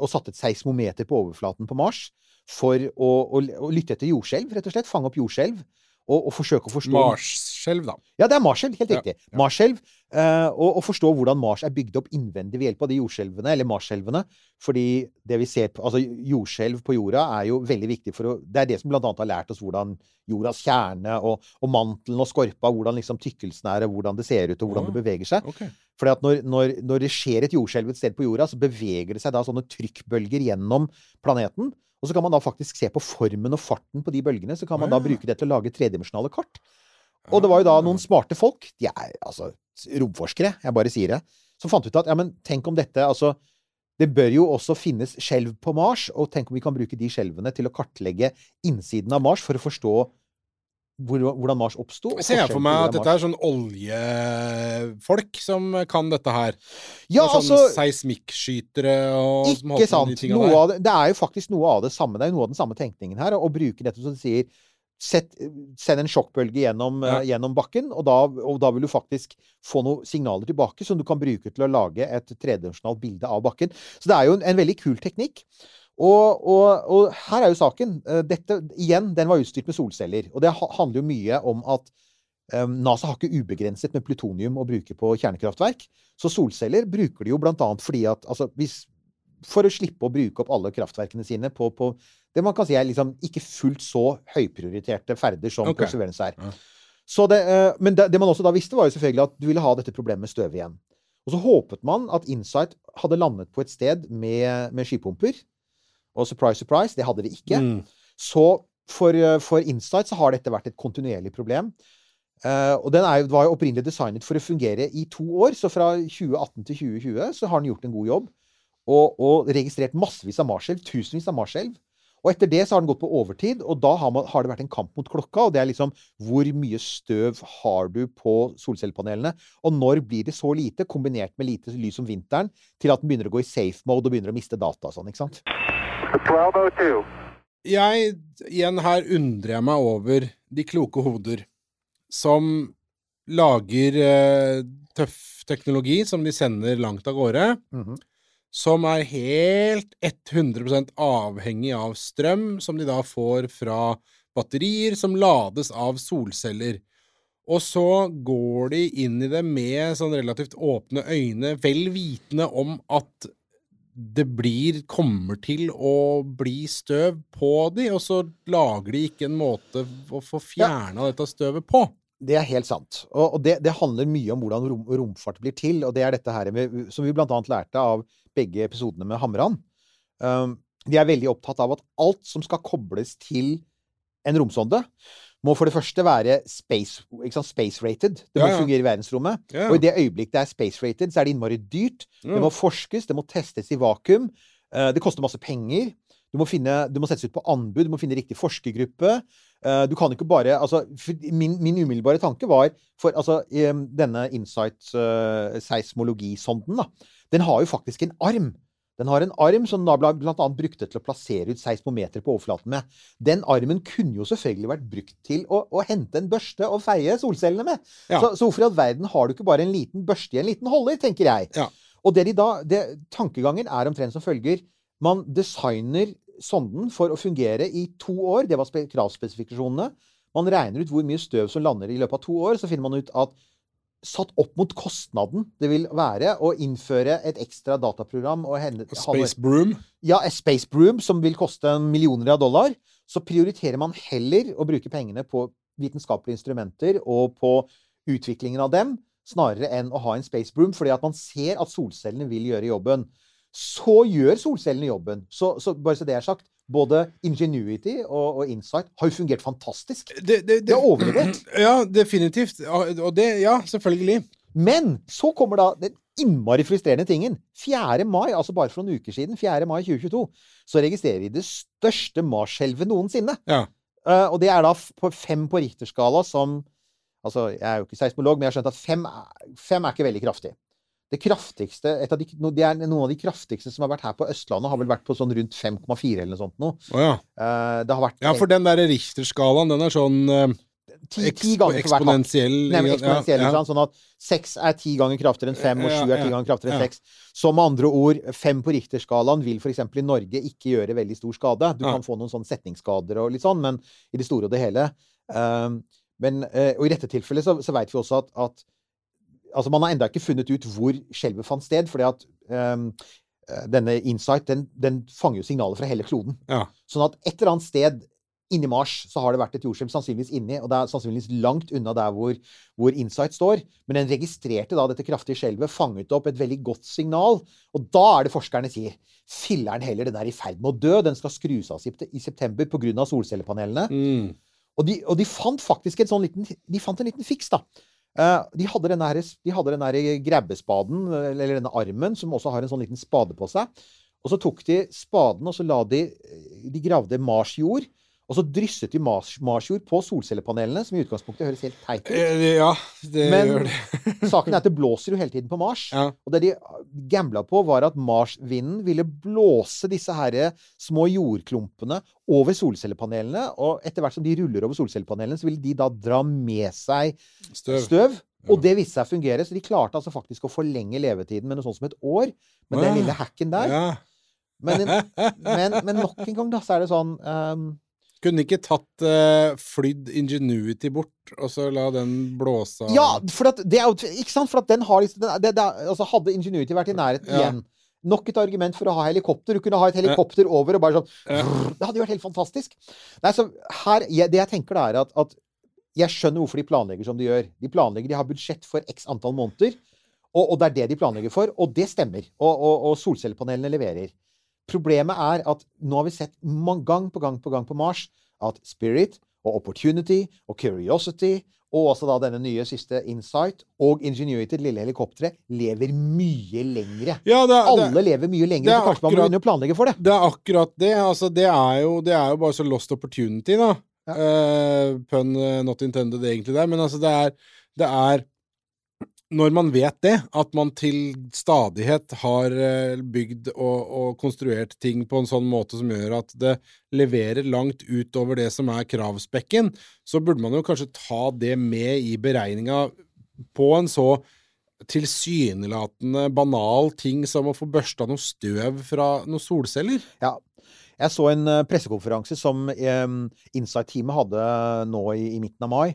og satte et seismometer på overflaten på Mars. For å, å, å lytte etter jordskjelv, rett og slett. Fange opp jordskjelv. Og, og forsøke å forstå Marsskjelv, da. ja, det er Marsskjelv. Helt riktig. ja. Marsskjelv. eh, og, og forstå hvordan Mars er bygd opp innvendig ved hjelp av de jordskjelvene, eller Marsskjelvene. Fordi det vi ser på, altså jordskjelv på jorda er jo veldig viktig for å Det er det som blant annet har lært oss hvordan jordas kjerne og, og mantelen og skorpa, hvordan liksom tykkelsen er, og hvordan det ser ut, og hvordan oh, det beveger seg. Okay. Fordi at når, når, når det skjer et jordskjelv et sted på jorda, så beveger det seg da sånne trykkbølger gjennom planeten. Og så kan man da faktisk se på formen og farten på de bølgene. Så kan man da Ah. bruke det til å lage tredimensjonale kart. Og det var jo da Ah. noen smarte folk, de er altså romforskere, jeg bare sier det, som fant ut at ja, men tenk om dette altså det bør jo også finnes skjelv på Mars, og tenk om vi kan bruke de skjelvene til å kartlegge innsiden av Mars for å forstå hvor, hvordan Mars oppsto. Jeg ser for meg at dette er sånn oljefolk som kan dette her. Ja, sånn altså seismikkskytere og Ikke sant. de det, det er jo faktisk noe av det samme. Det er jo noe av den samme tenkningen her. Å bruke dette som du sier Sett, send en sjokkbølge gjennom, Ja. uh, gjennom bakken, og da, og da vil du faktisk få noen signaler tilbake som du kan bruke til å lage et tredimensjonalt bilde av bakken. Så det er jo en, en veldig kul teknikk. Og, og, og her er jo saken. eh, Dette, igjen, den var utstyrt med solceller. Og det handler jo mye om at um, NASA har ikke ubegrenset med plutonium å bruke på kjernekraftverk. Så solceller bruker de jo blant annet fordi at altså, hvis, For å slippe å bruke opp alle kraftverkene sine på, på det man kan si er liksom ikke fullt så høyprioriterte ferder som okay. Perseverance er. Ja. Så det, uh, men det, det man også da visste, var jo selvfølgelig at du ville ha dette problemet med støv igjen. Og så håpet man at Insight hadde landet på et sted med, med skipumper. Og surprise, surprise, det hadde de ikke. Mm. Så for, eh, for Insight så har dette vært et kontinuerlig problem. Uh, og den er, var jo opprinnelig designet for å fungere i to år. Så fra 2018 til 2020 så har den gjort en god jobb. Og, og registrert massevis av Marskjelv, Tusenvis av Marskjelv. Og etter det så har den gått på overtid, og da har, man, har det vært en kamp mot klokka. Og det er liksom hvor mye støv har du på solcellepanelene? Og når blir det så lite, kombinert med lite lys om vinteren, til at den begynner å gå i safe mode og begynner å miste data og sånn, ikke sant? 1202. Jeg, igjen her undrer jeg meg over de kloke hoder som lager eh, tøff teknologi som de sender langt av gårde, Mhm. som er helt 100% avhengig av strøm, som de da får fra batterier som lades av solceller. Og så går de inn i det med sånn relativt åpne øyne, vel vitende om at det blir, kommer til å bli støv på de, og så lager de ikke en måte å få fjerna dette støvet på. Det er helt sant. Og, og det, det handler mye om hvordan rom, romfart blir til. Og det er dette her med, som vi annet lærte av begge episodene med Hamran. Um, de er veldig opptatt av at alt som skal kobles til en romsonde, må for det første være space-rated. Space Det må Ja, ja. fungere i verdensrommet. Ja. Og i det øyeblikk det er space-rated, så er det innmari dyrt. Det må forskes, det må testes i vakuum. eh, Det koster masse penger. Du må, finne, du må settes ut på anbud, du må finne riktig forskergruppe. Eh, Du kan ikke bare altså, min, min umiddelbare tanke var for altså, denne Insight-seismologisonden, da, den har jo faktisk en arm. Den har en arm som da bla- brukte til å plassere ut seismometer på overflaten med. Den armen kunne jo selvfølgelig vært brukt til å, å hente en børste og feie solcellene med. Ja. Så, så hvorfor i all verden har du ikke bare en liten børste i en liten holder, tenker jeg. Ja. Og det de da, det, tankegangen er omtrent som følger. Man designer sonden for å fungere i to år. Det var spe- kravspesifikasjonene. Man regner ut hvor mye støv som lander i løpet av to år. Så finner man ut at satt opp mot kostnaden det vil være å innføre et ekstra dataprogram og hende, Space Broom. ja, Space Broom som vil koste millioner av dollar, så prioriterer man heller å bruke pengene på vitenskapelige instrumenter og på utviklingen av dem, snarere enn å ha en Space Broom, fordi at man ser at solcellene vil gjøre jobben. Så gjør solcellene jobben. Så, så bare så det er sagt, både Ingenuity og, og Insight har jo fungert fantastisk. Det, det, Det er overlevert. *clears throat* Ja, definitivt. Og det, ja, selvfølgelig. Men så kommer da den innmari frustrerende tingen. 4. mai, altså bare for noen uker siden, 4. mai 2022, så registrerer vi det største Mars-skjelvet noensinne. Ja. Uh, og det er da på fem på Richterskala som Altså, jeg er jo ikke seismolog, men jeg har skjønt at fem, er- fem er ikke veldig kraftig. Det kraftigste, et av de, det er Noen av de kraftigste som har vært her på Østlandet, har vel vært på sånn rundt 5,4 eller noe sånt nå. Oh, ja. Eh, det har vært ja, for den der Richter-skalaen, den er sånn eh, ti, ti ganger for hvert hakk. eksponentiell. Ja, ja. Sånn at seks er ti ganger kraftigere enn fem, og Ja, sju er ti ja, ganger kraftigere enn ja. seks. Så med andre ord, fem på Richter-skalaen vil f.eks. i Norge ikke gjøre veldig stor skade. Du kan få noen sånne setningsskader og litt sånn, men i det store og det hele ehm, men, Og i dette tilfellet så, så veit vi også at, at Altså, man har ennå ikke funnet ut hvor skjelvet fant sted, fordi at eh, denne Insight den, den fanger jo signaler fra hele kloden. Ja. Sånn at et eller annet sted inni Mars så har det vært et jordskjelv, sannsynligvis inni, og det er sannsynligvis langt unna der hvor, hvor Insight står. Men den registrerte da dette kraftige skjelvet, fanget opp et veldig godt signal. Og da er det forskerne sier Filleren heller, den er i ferd med å dø. Den skal skrus av i september pga. solcellepanelene. Mm. Og de, og de fant faktisk en sånn liten De fant en liten fiks, da. Eh, de hadde denne, her, de hadde denne grabbespaden, eller denne armen, som også har en sånn liten spade på seg. Og så tok de spaden, og så la de De gravde marsjord. Og så drysset de mars, marsjord på solcellepanelene, som i utgangspunktet høres helt teit ut. Eh, Ja, det Men gjør det. *laughs* saken er at det blåser jo hele tiden på Mars. Ja. Og det de gambla på, var at Mars-vinden ville blåse disse her små jordklumpene over solcellepanelene. Og etter hvert som de ruller over solcellepanelene, så ville de da dra med seg Støv. støv. Og det viste seg å fungere, så de klarte altså faktisk å forlenge levetiden med noe sånt som et år. Med den lille hacken der. Ja. Men, men, *laughs* men nok en gang, da, så er det sånn ehm, Kunne ikke tatt uh, flydd Ingenuity bort, og så la den blåse av Ja, for at det er jo Ikke sant? For at den har liksom den, det, det, altså Hadde Ingenuity vært i nærheten Ja. igjen Nok et argument for å ha helikopter. Du kunne ha et helikopter over og bare sånn Det hadde jo vært helt fantastisk. Nei, så her, jeg, Det jeg tenker da, er at, at jeg skjønner hvorfor de planlegger som de gjør. De planlegger, de har budsjett for x antall måneder, og, og det er det de planlegger for. Og det stemmer. Og, og, og solcellepanelene leverer. Problemet er at nå har vi sett gang på gang på gang på Mars at Spirit og Opportunity og Curiosity og også da denne nye siste Insight og Ingenuity, det lille helikopteret, lever mye lengre. Ja, det, er- det, Alle lever mye lengre, så kanskje man må begynne å planlegge for det. det er akkurat det. Altså, det er jo, det er jo bare så lost opportunity, da. Ja. Uh, pun eh, not intended egentlig der, men altså, det er, det er Når man vet det, at man til stadighet har eh, bygd og, og konstruert ting på en sånn måte som gjør at det leverer langt utover det som er kravspekken, så burde man jo kanskje ta det med i beregninga på en så tilsynelatende banal ting som å få børsta noe støv fra noen solceller. Ja. Jeg så en eh, pressekonferanse som eh, Insight-teamet hadde nå i, i midten av mai.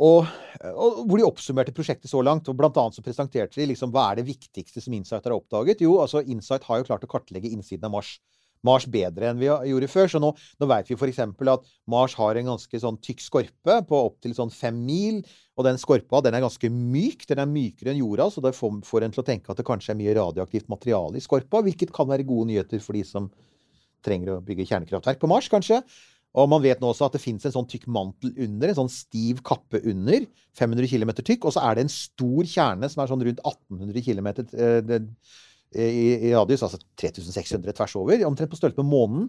Og, og hvor de oppsummerte prosjektet så langt. og Blant annet så presenterte de liksom hva er det viktigste som Insight har oppdaget. Jo, altså Insight har jo klart å kartlegge innsiden av Mars. Mars bedre enn vi gjorde før. Så nå, nå vet vi f.eks. at Mars har en ganske sånn tykk skorpe på opptil sånn fem mil. Og den skorpa den er ganske myk. Den er mykere enn jorda, så det får, får en til å tenke at det kanskje er mye radioaktivt materiale i skorpa. Hvilket kan være gode nyheter for de som trenger å bygge kjernekraftverk på Mars, kanskje. Og man vet nå også at det fins en sånn tykk mantel under, en sånn stiv kappe under, 500 km tykk, og så er det en stor kjerne som er sånn rundt 1800 km i, i radius, altså 3600 tvers over, omtrent på størrelse med månen,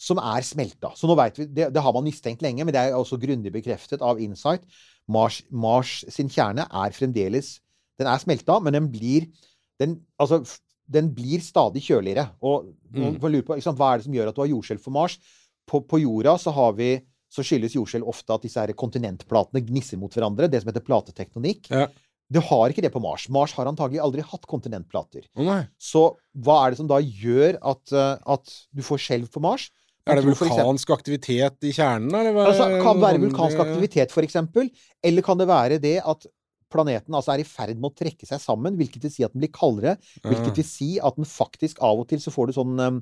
som er smelta. Så nå vet vi, det, det har man mistenkt lenge, men det er også grundig bekreftet av Insight. Mars, Mars sin kjerne er fremdeles Den er smelta, men den blir den, altså, den blir stadig kjøligere. Og man Mm. får jeg lure på, sant, hva er det som gjør at du har jordskjelv for Mars? På, på jorda så har vi så skyldes jordskjelv ofte at disse her kontinentplatene gnisser mot hverandre. Det som heter platetektonikk. Ja. Du har ikke det på Mars. Mars har antagelig aldri hatt kontinentplater. Oh. Så hva er det som da gjør at, eh, at du får skjelv på Mars? Er det vulkansk eksempel- aktivitet i kjernen, eller? hva- Altså, kan det være vulkansk aktivitet, for eksempel? Eller kan det være det at planeten altså er i ferd med å trekke seg sammen, hvilket vil si at den blir kaldere, hvilket vil si at den faktisk av og til så får du sånn eh,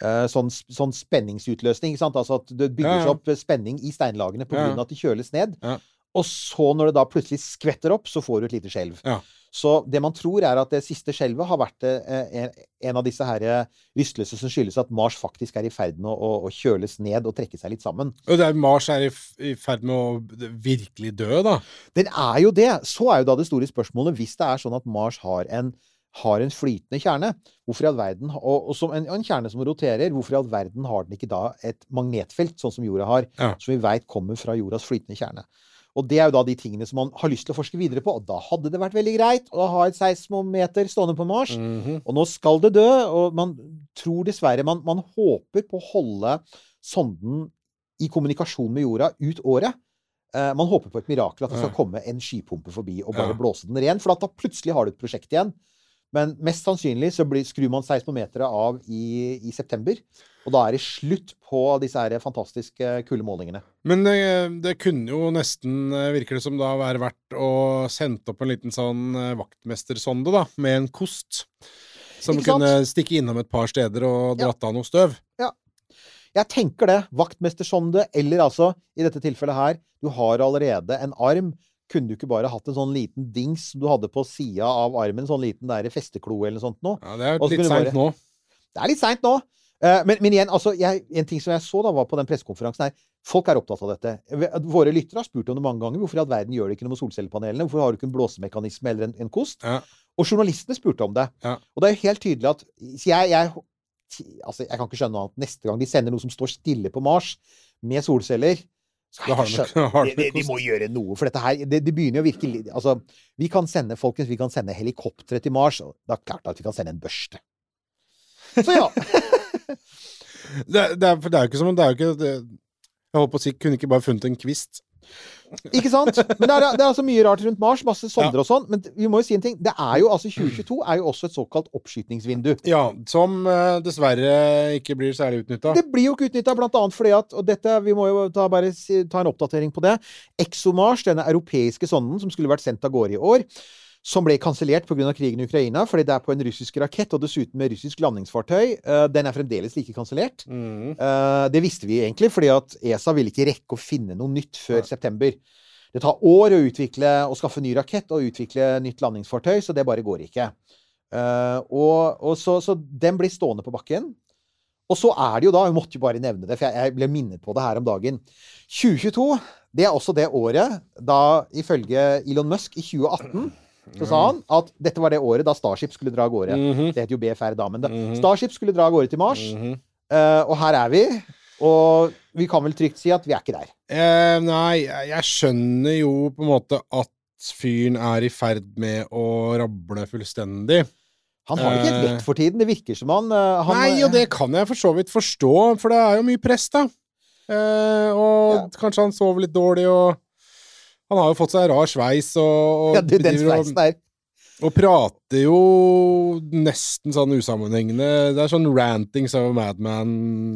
Sånn, sånn spenningsutløsning. Altså at det bygger seg opp spenning i steinlagene pga. Ja. at de kjøles ned. Ja. Og så, når det da plutselig skvetter opp, så får du et lite skjelv. Ja. Så det man tror, er at det siste skjelvet har vært eh, en, av disse her eh, rystelser som skyldes at Mars faktisk er i ferd med å, å, kjøles ned og trekke seg litt sammen. Og det er, Mars er i ferd med å virkelig dø, da. Den er jo det. Så er jo da det store spørsmålet, hvis det er sånn at Mars har en, har en flytende kjerne, verden, og, og som en, en kjerne som roterer, hvorfor i all verden har den ikke da et magnetfelt, sånn som jorda har, Ja. som vi veit kommer fra jordas flytende kjerne? Og det er jo da de tingene som man har lyst til å forske videre på, og da hadde det vært veldig greit å ha et seismometer stående på Mars. Mhm. Og nå skal det dø, og man tror dessverre Man, man håper på å holde sonden i kommunikasjon med jorda ut året. Eh, man håper på et mirakel, at det skal komme en skypumpe forbi og bare Ja. blåse den ren. For at da plutselig har du et prosjekt igjen. Men mest sannsynlig så blir, skrur man seismometeret av i, i september. Og da er det slutt på disse her fantastiske kuldemålingene. Men det, det kunne jo nesten, eh, virker det som, da være verdt å sende opp en liten sånn eh, vaktmestersonde, da, med en kost. Som kunne stikke innom et par steder og Ja. av noe støv. Ja. Jeg tenker det. Vaktmestersonde, eller altså, i dette tilfellet her, du har allerede en arm. Kunne du ikke bare hatt en sånn liten dings du hadde på sida av armen? Sånn liten der festeklo eller noe sånt noe? Ja, det er litt seint bare- nå. Det er litt seint nå. Eh, Men, men igjen, altså, jeg, en ting som jeg så da var på den pressekonferansen her Folk er opptatt av dette. Våre lyttere har spurt om det mange ganger. Hvorfor i all verden gjør det ikke noe med solcellepanelene? Hvorfor har du ikke en blåsemekanisme eller en, en kost? Ja. Og journalistene spurte om det. Ja. Og det er jo helt tydelig at jeg, jeg, altså, jeg kan ikke skjønne noe annet. Neste gang de sender noe som står stille på Mars, med solceller *laughs* de har de må gjøre noe, for dette her det, det begynner jo å virke Altså, vi kan sende folkens, vi kan sende helikoptre til Mars. Og det er klart at vi kan sende en børste. Så ja. *laughs* Det, det, er, for det er jo ikke som om det er jo ikke Jeg holdt på å si, kunne ikke bare funnet en kvist. Ikke sant? Men det er, det er altså mye rart rundt Mars. Masse sonder og sånn. Men vi må jo si en ting. Det er jo altså 2022 er jo også et såkalt oppskytningsvindu. Ja, som uh, dessverre ikke blir særlig utnytta. Det blir jo ikke utnytta, blant annet fordi at Og dette, vi må jo ta, bare ta en oppdatering på det. ExoMars, denne europeiske sonden som skulle vært sendt av gårde i år, som ble kansellert pga. krigen i Ukraina, fordi det er på en russisk rakett, og dessuten med russisk landingsfartøy, eh, den er fremdeles like kansellert. Mm. Eh, det visste vi egentlig, fordi at ESA ville ikke rekke å finne noe nytt før september. Det tar år å utvikle og skaffe ny rakett og utvikle nytt landingsfartøy, så det bare går ikke. Eh, og, og så, så den blir stående på bakken. Og så er det jo da, jeg måtte jo bare nevne det, for jeg, jeg ble minnet på det her om dagen 2022, det er også det året da, ifølge Elon Musk, i 2018 så sa han at dette var det året da Starship skulle dra av gårde. Mhm. Det heter jo BFR da, men da, Mhm. Starship skulle dra av gårde til Mars. Mhm. Eh, og her er vi. Og vi kan vel trygt si at vi er ikke der. Eh, nei, jeg, skjønner jo på en måte at fyren er i ferd med å rable fullstendig. Han har ikke helt vett lett for tiden. Det virker som han, eh, han Nei, og det kan jeg for så vidt forstå, for det er jo mye press, da. Eh, og Ja. kanskje han sover litt dårlig, og han har jo fått seg rar sveis, og, og, Ja, du, den sveisen der. og prater jo nesten sånn usammenhengende. Det er sånn rantings av madman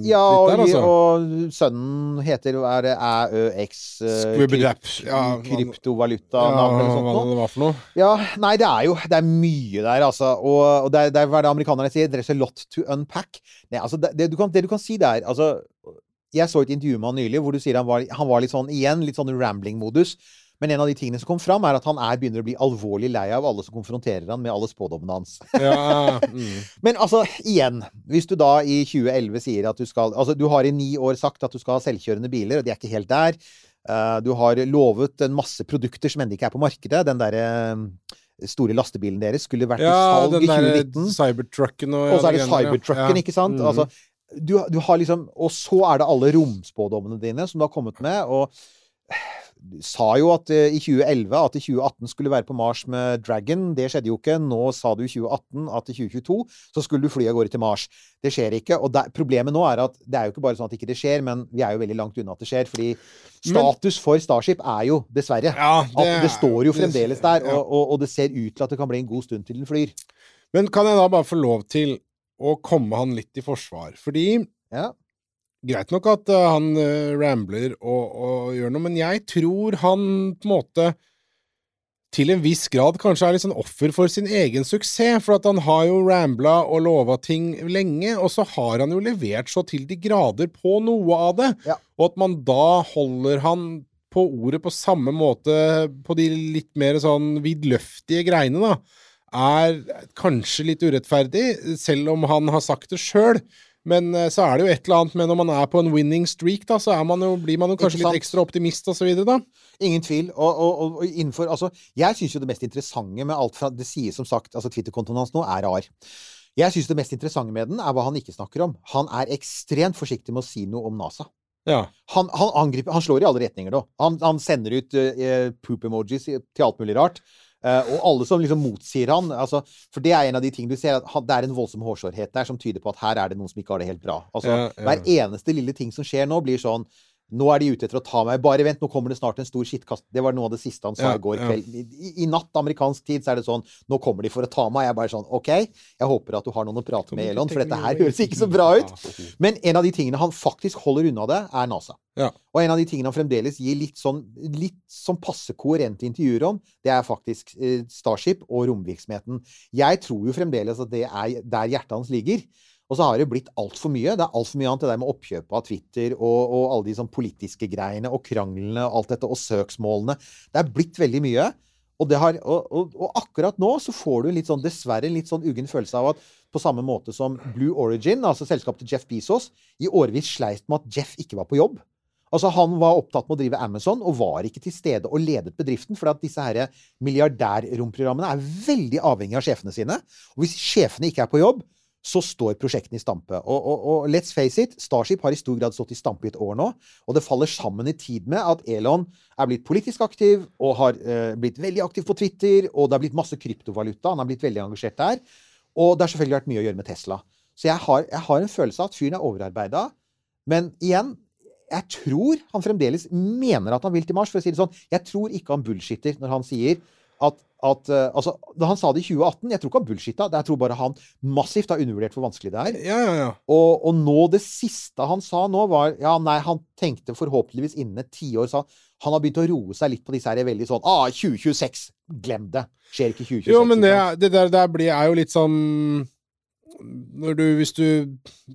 Ja, og, der, altså. og sønnen heter er det æøx eh, Squibbledapp. kryp- Ja, Kryptovaluta-navn eller hva sånt noe. det var for noe. Ja, nei, det er jo det er mye der, altså. Og, og det, er, det er hva det amerikanerne sier? There's a lot to unpack. Nei, altså, det, det, du kan, det du kan si der altså, Jeg så et intervju med han nylig hvor du sier han var, han var litt sånn igjen, litt sånn rambling-modus. Men en av de tingene som kom fram, er at han er begynner å bli alvorlig lei av alle som konfronterer han med alle spådommene hans. Ja, *laughs* mm. Men altså, igjen. Hvis du da i 2011 sier at du skal Altså, du har i ni år sagt at du skal ha selvkjørende biler, og de er ikke helt der. Eh, du har lovet en masse produkter som ennå ikke er på markedet. Den derre eh, store lastebilen deres skulle vært i salg i 2019. cybertrucken og Og så er det ja, ja. Cybertrucken, Ja. ikke sant? Mm. Altså, du, du har liksom Og så er det alle romspådommene dine som du har kommet med. og sa jo at eh, i 2011 at i 2018 skulle være på Mars med Dragon. Det skjedde jo ikke. Nå sa du i 2018 at i 2022 så skulle du fly av gårde til Mars. Det skjer ikke. Og der, problemet nå er at det er jo ikke bare sånn at ikke det skjer, men vi er jo veldig langt unna at det skjer. Fordi status for Starship er jo, dessverre, Ja, at det står jo fremdeles der. Og, og, og det ser ut til at det kan bli en god stund til den flyr. Men kan jeg da bare få lov til å komme han litt i forsvar? Fordi Ja. Greit nok at eh, han eh, rambler og, og gjør noe, men jeg tror han på en måte til en viss grad kanskje er litt sånn offer for sin egen suksess, for at han har jo rambla og lova ting lenge, og så har han jo levert så til de grader på noe av det, Ja. og at man da holder han på ordet på samme måte på de litt mer sånn vidløftige greiene, da, er kanskje litt urettferdig, selv om han har sagt det sjøl. Men eh, så er det jo et eller annet med når man er på en winning streak, da, så man jo, blir man jo kanskje litt ekstra optimist og så videre, da. Ingen tvil. Og, og, og, innenfor Altså, jeg syns jo det mest interessante med alt fra Det sies som sagt Altså, Twitter-kontoen hans nå er rar. Jeg syns det mest interessante med den er hva han ikke snakker om. Han er ekstremt forsiktig med å si noe om NASA. Ja. Han, han angriper Han slår i alle retninger, da. Han, han sender ut uh, poop-emojis til alt mulig rart. Eh, og alle som liksom motsier han altså, For det er en av de tingene du ser, at det er en voldsom hårsårhet der som tyder på at her er det noen som ikke har det helt bra. Altså, Ja, ja. Hver eneste lille ting som skjer nå, blir sånn nå er de ute etter å ta meg. Bare vent, nå kommer det snart en stor skittkast. Det var noe av det siste han sa Ja, i går ja. kveld. I, I natt amerikansk tid så er det sånn Nå kommer de for å ta meg. Jeg er bare sånn OK, jeg håper at du har noen å prate med, Elon, for dette her høres ikke så bra ut. Men en av de tingene han faktisk holder unna det, er NASA. Ja. Og en av de tingene han fremdeles gir litt sånn, litt sånn passe koherente intervjuer om, det er faktisk eh, Starship og romvirksomheten. Jeg tror jo fremdeles at det er der hjertet hans ligger. Og så har det blitt altfor mye. Det er altfor mye annet det der med oppkjøpet av Twitter og, og alle de sånn politiske greiene og kranglene og alt dette, og søksmålene. Det er blitt veldig mye. Og, har, og, og, akkurat nå så får du litt sånn, dessverre en litt sånn uggen følelse av at på samme måte som Blue Origin, altså selskapet til Jeff Bezos, i årevis sleit med at Jeff ikke var på jobb. Altså Han var opptatt med å drive Amazon og var ikke til stede og ledet bedriften. For disse her milliardærromprogrammene er veldig avhengig av sjefene sine. Og hvis sjefene ikke er på jobb, så står prosjektene i stampe. Og, og, og let's face it, Starship har i stor grad stått i stampe i et år nå. Og det faller sammen i tid med at Elon er blitt politisk aktiv og har eh, blitt veldig aktiv på Twitter. Og det har blitt masse kryptovaluta. Han har blitt veldig engasjert der. Og det har selvfølgelig vært mye å gjøre med Tesla. Så jeg har, jeg har en følelse av at fyren er overarbeida. Men igjen, jeg tror han fremdeles mener at han vil til Mars. For å si det sånn, jeg tror ikke han bullshitter når han sier at, at eh, altså, Da han sa det i 2018, jeg tror ikke han bullshitta. Jeg tror bare han massivt har undervurdert hvor vanskelig det er. Ja, ja, ja. Og, og nå, det siste han sa nå, var Ja, nei, han tenkte forhåpentligvis innen et tiår, sa han. Han har begynt å roe seg litt på disse her veldig sånn Ah, 2026! Glem det! Skjer ikke 2026. Jo, men det, det der, der blir, er jo litt sånn Når du Hvis du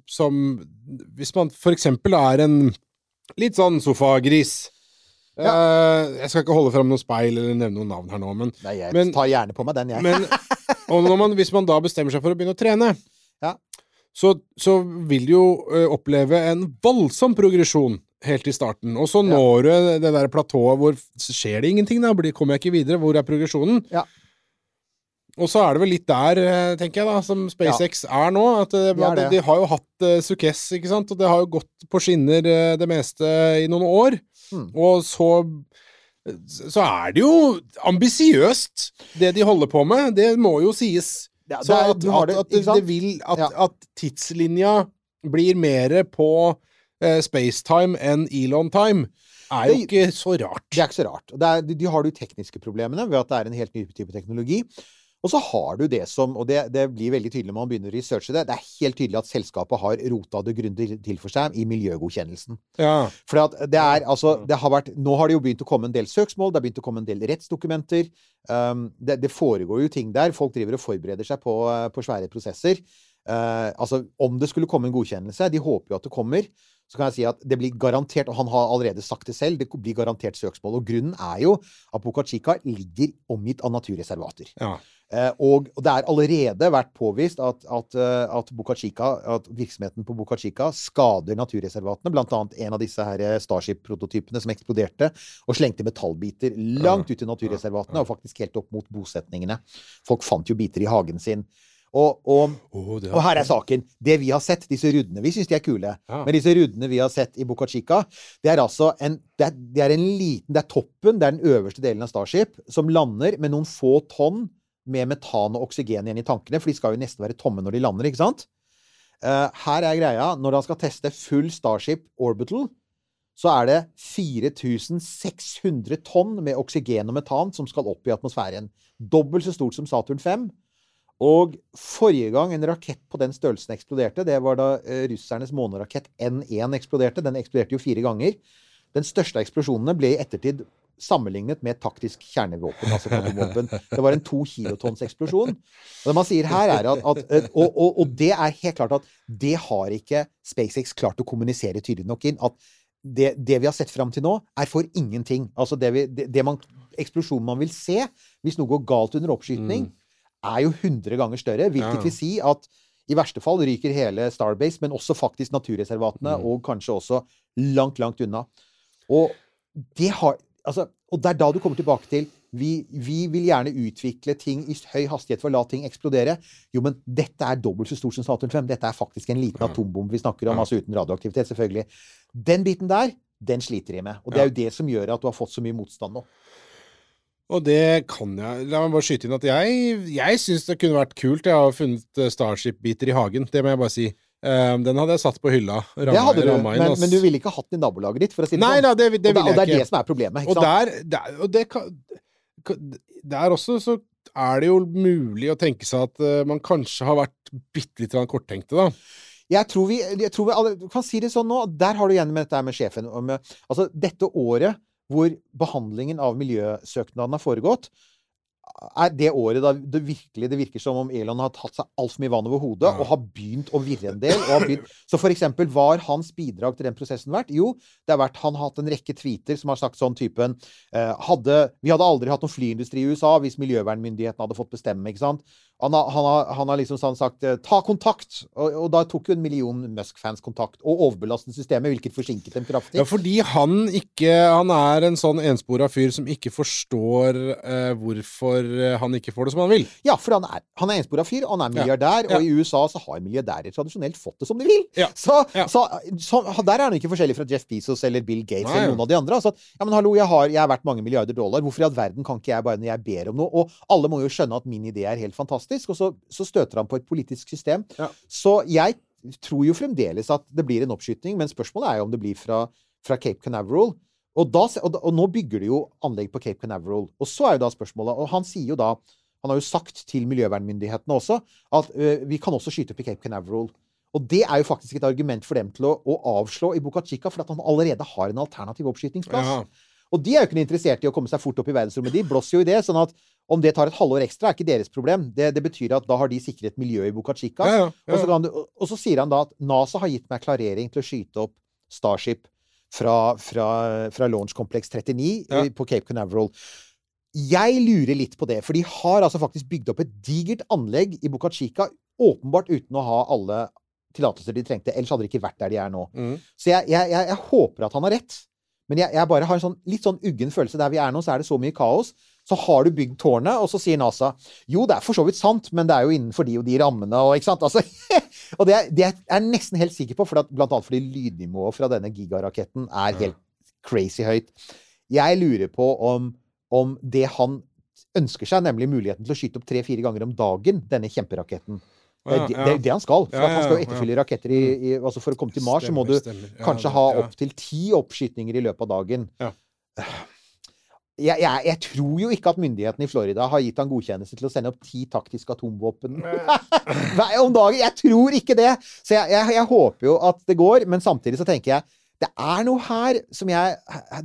som Hvis man for eksempel er en litt sånn sofagris eh, Jeg skal ikke holde fram noe speil eller nevne noen navn her nå, men, Nei, jeg men- tar gjerne på meg den, jeg. men *laughs* man, hvis man da bestemmer seg for å begynne å trene, Ja. så, så vil du jo oppleve en voldsom progresjon helt i starten. Og så Ja. når du det der platået hvor skjer det ingenting, da. Kommer jeg ikke videre? Hvor er progresjonen? Ja. Og så er det vel litt der, eh, tenker jeg, da, som SpaceX er nå. At det, Det er det. De har jo hatt uh, Sukkess, ikke sant, og det har jo gått på skinner uh, det meste i noen år. Mm. Og så så er det jo ambisiøst, det de holder på med. Det må jo sies. Ja, Så det er- at, at, det, at ikke det, vil at, Ja. at tidslinja blir mer på eh, spacetime enn Elon-time, er jo Det- ikke så rart. Det er ikke så rart. Det er, de, de har de tekniske problemene ved at det er en helt ny type teknologi. Og så har du det som, og det, det blir veldig tydelig når man begynner å researche det, det er helt tydelig at selskapet har rota det grundig til for seg i miljøgodkjennelsen. Ja. For det er altså det har vært, Nå har det jo begynt å komme en del søksmål, det har begynt å komme en del rettsdokumenter. Um, det, det foregår jo ting der. Folk driver og forbereder seg på, på svære prosesser. Uh, altså, om det skulle komme en godkjennelse, de håper jo at det kommer, så kan jeg si at det blir garantert, og han har allerede sagt det selv, det blir garantert søksmål. Og grunnen er jo at Boca Chica ligger omgitt av naturreservater. ja. Eh, og og det er allerede vært påvist at, at, eh, at, Chica, at virksomheten på Boca Chica skader naturreservatene. Blant annet en av disse her eh, Starship-prototypene som eksploderte og slengte metallbiter langt ut i naturreservatene, og faktisk helt opp mot bosetningene. Folk fant jo biter i hagen sin. Og, og, og her er saken. Det vi har sett, disse ruddene Vi syns de er kule. Ja. Men disse ruddene vi har sett i Boca Chica, det er altså en, det er, det er en liten Det er toppen, det er den øverste delen av Starship, som lander med noen få tonn med metan og oksygen igjen i tankene, for de skal jo nesten være tomme når de lander, ikke sant? Eh, her er greia. Når han skal teste full Starship Orbital, så er det 4600 tonn med oksygen og metan som skal opp i atmosfæren. Dobbelt så stort som Saturn 5. Og forrige gang en rakett på den størrelsen eksploderte, det var da eh, russernes månerakett N1 eksploderte. Den eksploderte jo fire ganger. Den største eksplosjonene ble i ettertid sammenlignet med taktisk kjernevåpen, altså atomvåpen. Det var en to kilotons eksplosjon. Og det man sier her er at, at eh, og, og, og det er helt klart at det har ikke SpaceX klart å kommunisere tydelig nok inn. At det, det vi har sett fram til nå, er for ingenting. Altså det, vi, det, det man, eksplosjonen man vil se hvis noe går galt under oppskyting, er jo 100 ganger større. Hvilket Ja. vil si at i verste fall ryker hele Starbase, men også faktisk naturreservatene, Mm. og kanskje også langt, langt unna. Og det har Altså, og det er da du kommer tilbake til vi, vi vil gjerne utvikle ting i høy hastighet for å la ting eksplodere. Jo, men dette er dobbelt så stort som Saturn 5. Dette er faktisk en liten atombombe vi snakker om, Ja. altså uten radioaktivitet, selvfølgelig. Den biten der, den sliter de med. Og det er jo det som gjør at du har fått så mye motstand nå. Og det kan jeg La meg bare skyte inn at jeg, jeg syns det kunne vært kult. Jeg har funnet eh, Starship-biter i hagen, det må jeg bare si. Eh, den hadde jeg satt på hylla. Ramma, Det hadde du, inn, men, men du ville ikke hatt den i nabolaget ditt, for å si det Nei sånn. Nei, det, det og, det, vil og det er ikke. det som er problemet. Og sant? der, der, og det kan, der også så er det jo mulig å tenke seg at uh, man kanskje har vært bitte litt korttenkte, da. Jeg tror vi, jeg tror vi alle, kan si det sånn nå. Der har du igjen med dette med sjefen. og Med, altså, dette året hvor behandlingen av miljøsøknaden har foregått, er det året da det virkelig det virker som om Elon har tatt seg altfor mye vann over hodet og har begynt å virre en del. Og har begynt, så for eksempel, hva har hans bidrag til den prosessen vært? Jo, det har vært han har hatt en rekke tweeter som har sagt sånn typen eh, hadde, Vi hadde aldri hatt noen flyindustri i USA hvis miljøvernmyndighetene hadde fått bestemme, ikke sant? Han har, han har, han har liksom sånn sagt eh, ta kontakt! Og, og da tok jo en million Musk-fans kontakt. Og overbelastet systemet, hvilket forsinket dem kraftig. Ja, fordi han ikke Han er en sånn enspora fyr som ikke forstår eh, hvorfor eh, han ikke får det som han vil. Ja, for han er, han er enspora fyr, og han er milliardær, Ja. og i USA så har milliardærer tradisjonelt fått det som de vil. Ja. Så, Ja. så, så der er han ikke forskjellig fra Jeff Bezos eller Bill Gates Nei. eller noen av de andre. Altså, ja, men hallo, jeg, har, jeg er verdt mange milliarder dollar. Hvorfor i all verden kan ikke jeg bare når jeg ber om noe? Og alle må jo skjønne at min idé er helt fantastisk, og så, så støter han på et politisk system. Ja. Så jeg tror jo fremdeles at det blir en oppskyting, men spørsmålet er jo om det blir fra, fra Cape Canaveral. Og, da, og, og nå bygger de jo anlegg på Cape Canaveral. Og så er jo da spørsmålet Og han sier jo da Han har jo sagt til miljøvernmyndighetene også at ø, vi kan også skyte opp i Cape Canaveral. Og det er jo faktisk et argument for dem til å, å avslå i Boca Chica, for at han allerede har en alternativ oppskytingsplass. Ja. Og de er jo ikke interessert i å komme seg fort opp i verdensrommet. De blåser jo i det. sånn at om det tar et halvår ekstra, er ikke deres problem. Det, det betyr at da har de sikret miljøet i Buca Chica. Ja, ja, ja. Og, så kan du, og- så sier han da at NASA har gitt meg klarering til å skyte opp Starship fra, fra, fra Launch Complex 39 Ja. eh, på Cape Canaveral. Jeg lurer litt på det, for de har altså faktisk bygd opp et digert anlegg i Buca Chica, åpenbart uten å ha alle tillatelser de trengte. Ellers hadde de ikke vært der de er nå. Mm. Så jeg, jeg, jeg, jeg håper at han har rett. Men jeg, jeg bare har en sånn, litt sånn uggen følelse. Der vi er nå, så er det så mye kaos. Så har du bygd tårnet, og så sier NASA jo, det er for så vidt sant, men det er jo innenfor de og de rammene. Og, ikke sant? Altså, *laughs* og det, det er jeg nesten helt sikker på, for at, blant annet fordi lydnivået fra denne gigaraketten er helt crazy høyt. Jeg lurer på om, om det han ønsker seg, nemlig muligheten til å skyte opp tre-fire ganger om dagen, denne kjemperaketten det er, det, det han skal. For han skal jo etterfylle raketter i, i altså For å komme til Mars, så må du Stemmer, stemmer. Kanskje ha opptil ti oppskytninger i løpet av dagen. Ja. Jeg, jeg, jeg tror jo ikke at myndighetene i Florida har gitt han godkjennelse til å sende opp ti taktiske atomvåpen *laughs* om dagen. Jeg tror ikke det! Så jeg, jeg, jeg håper jo at det går, men samtidig så tenker jeg det er noe her som jeg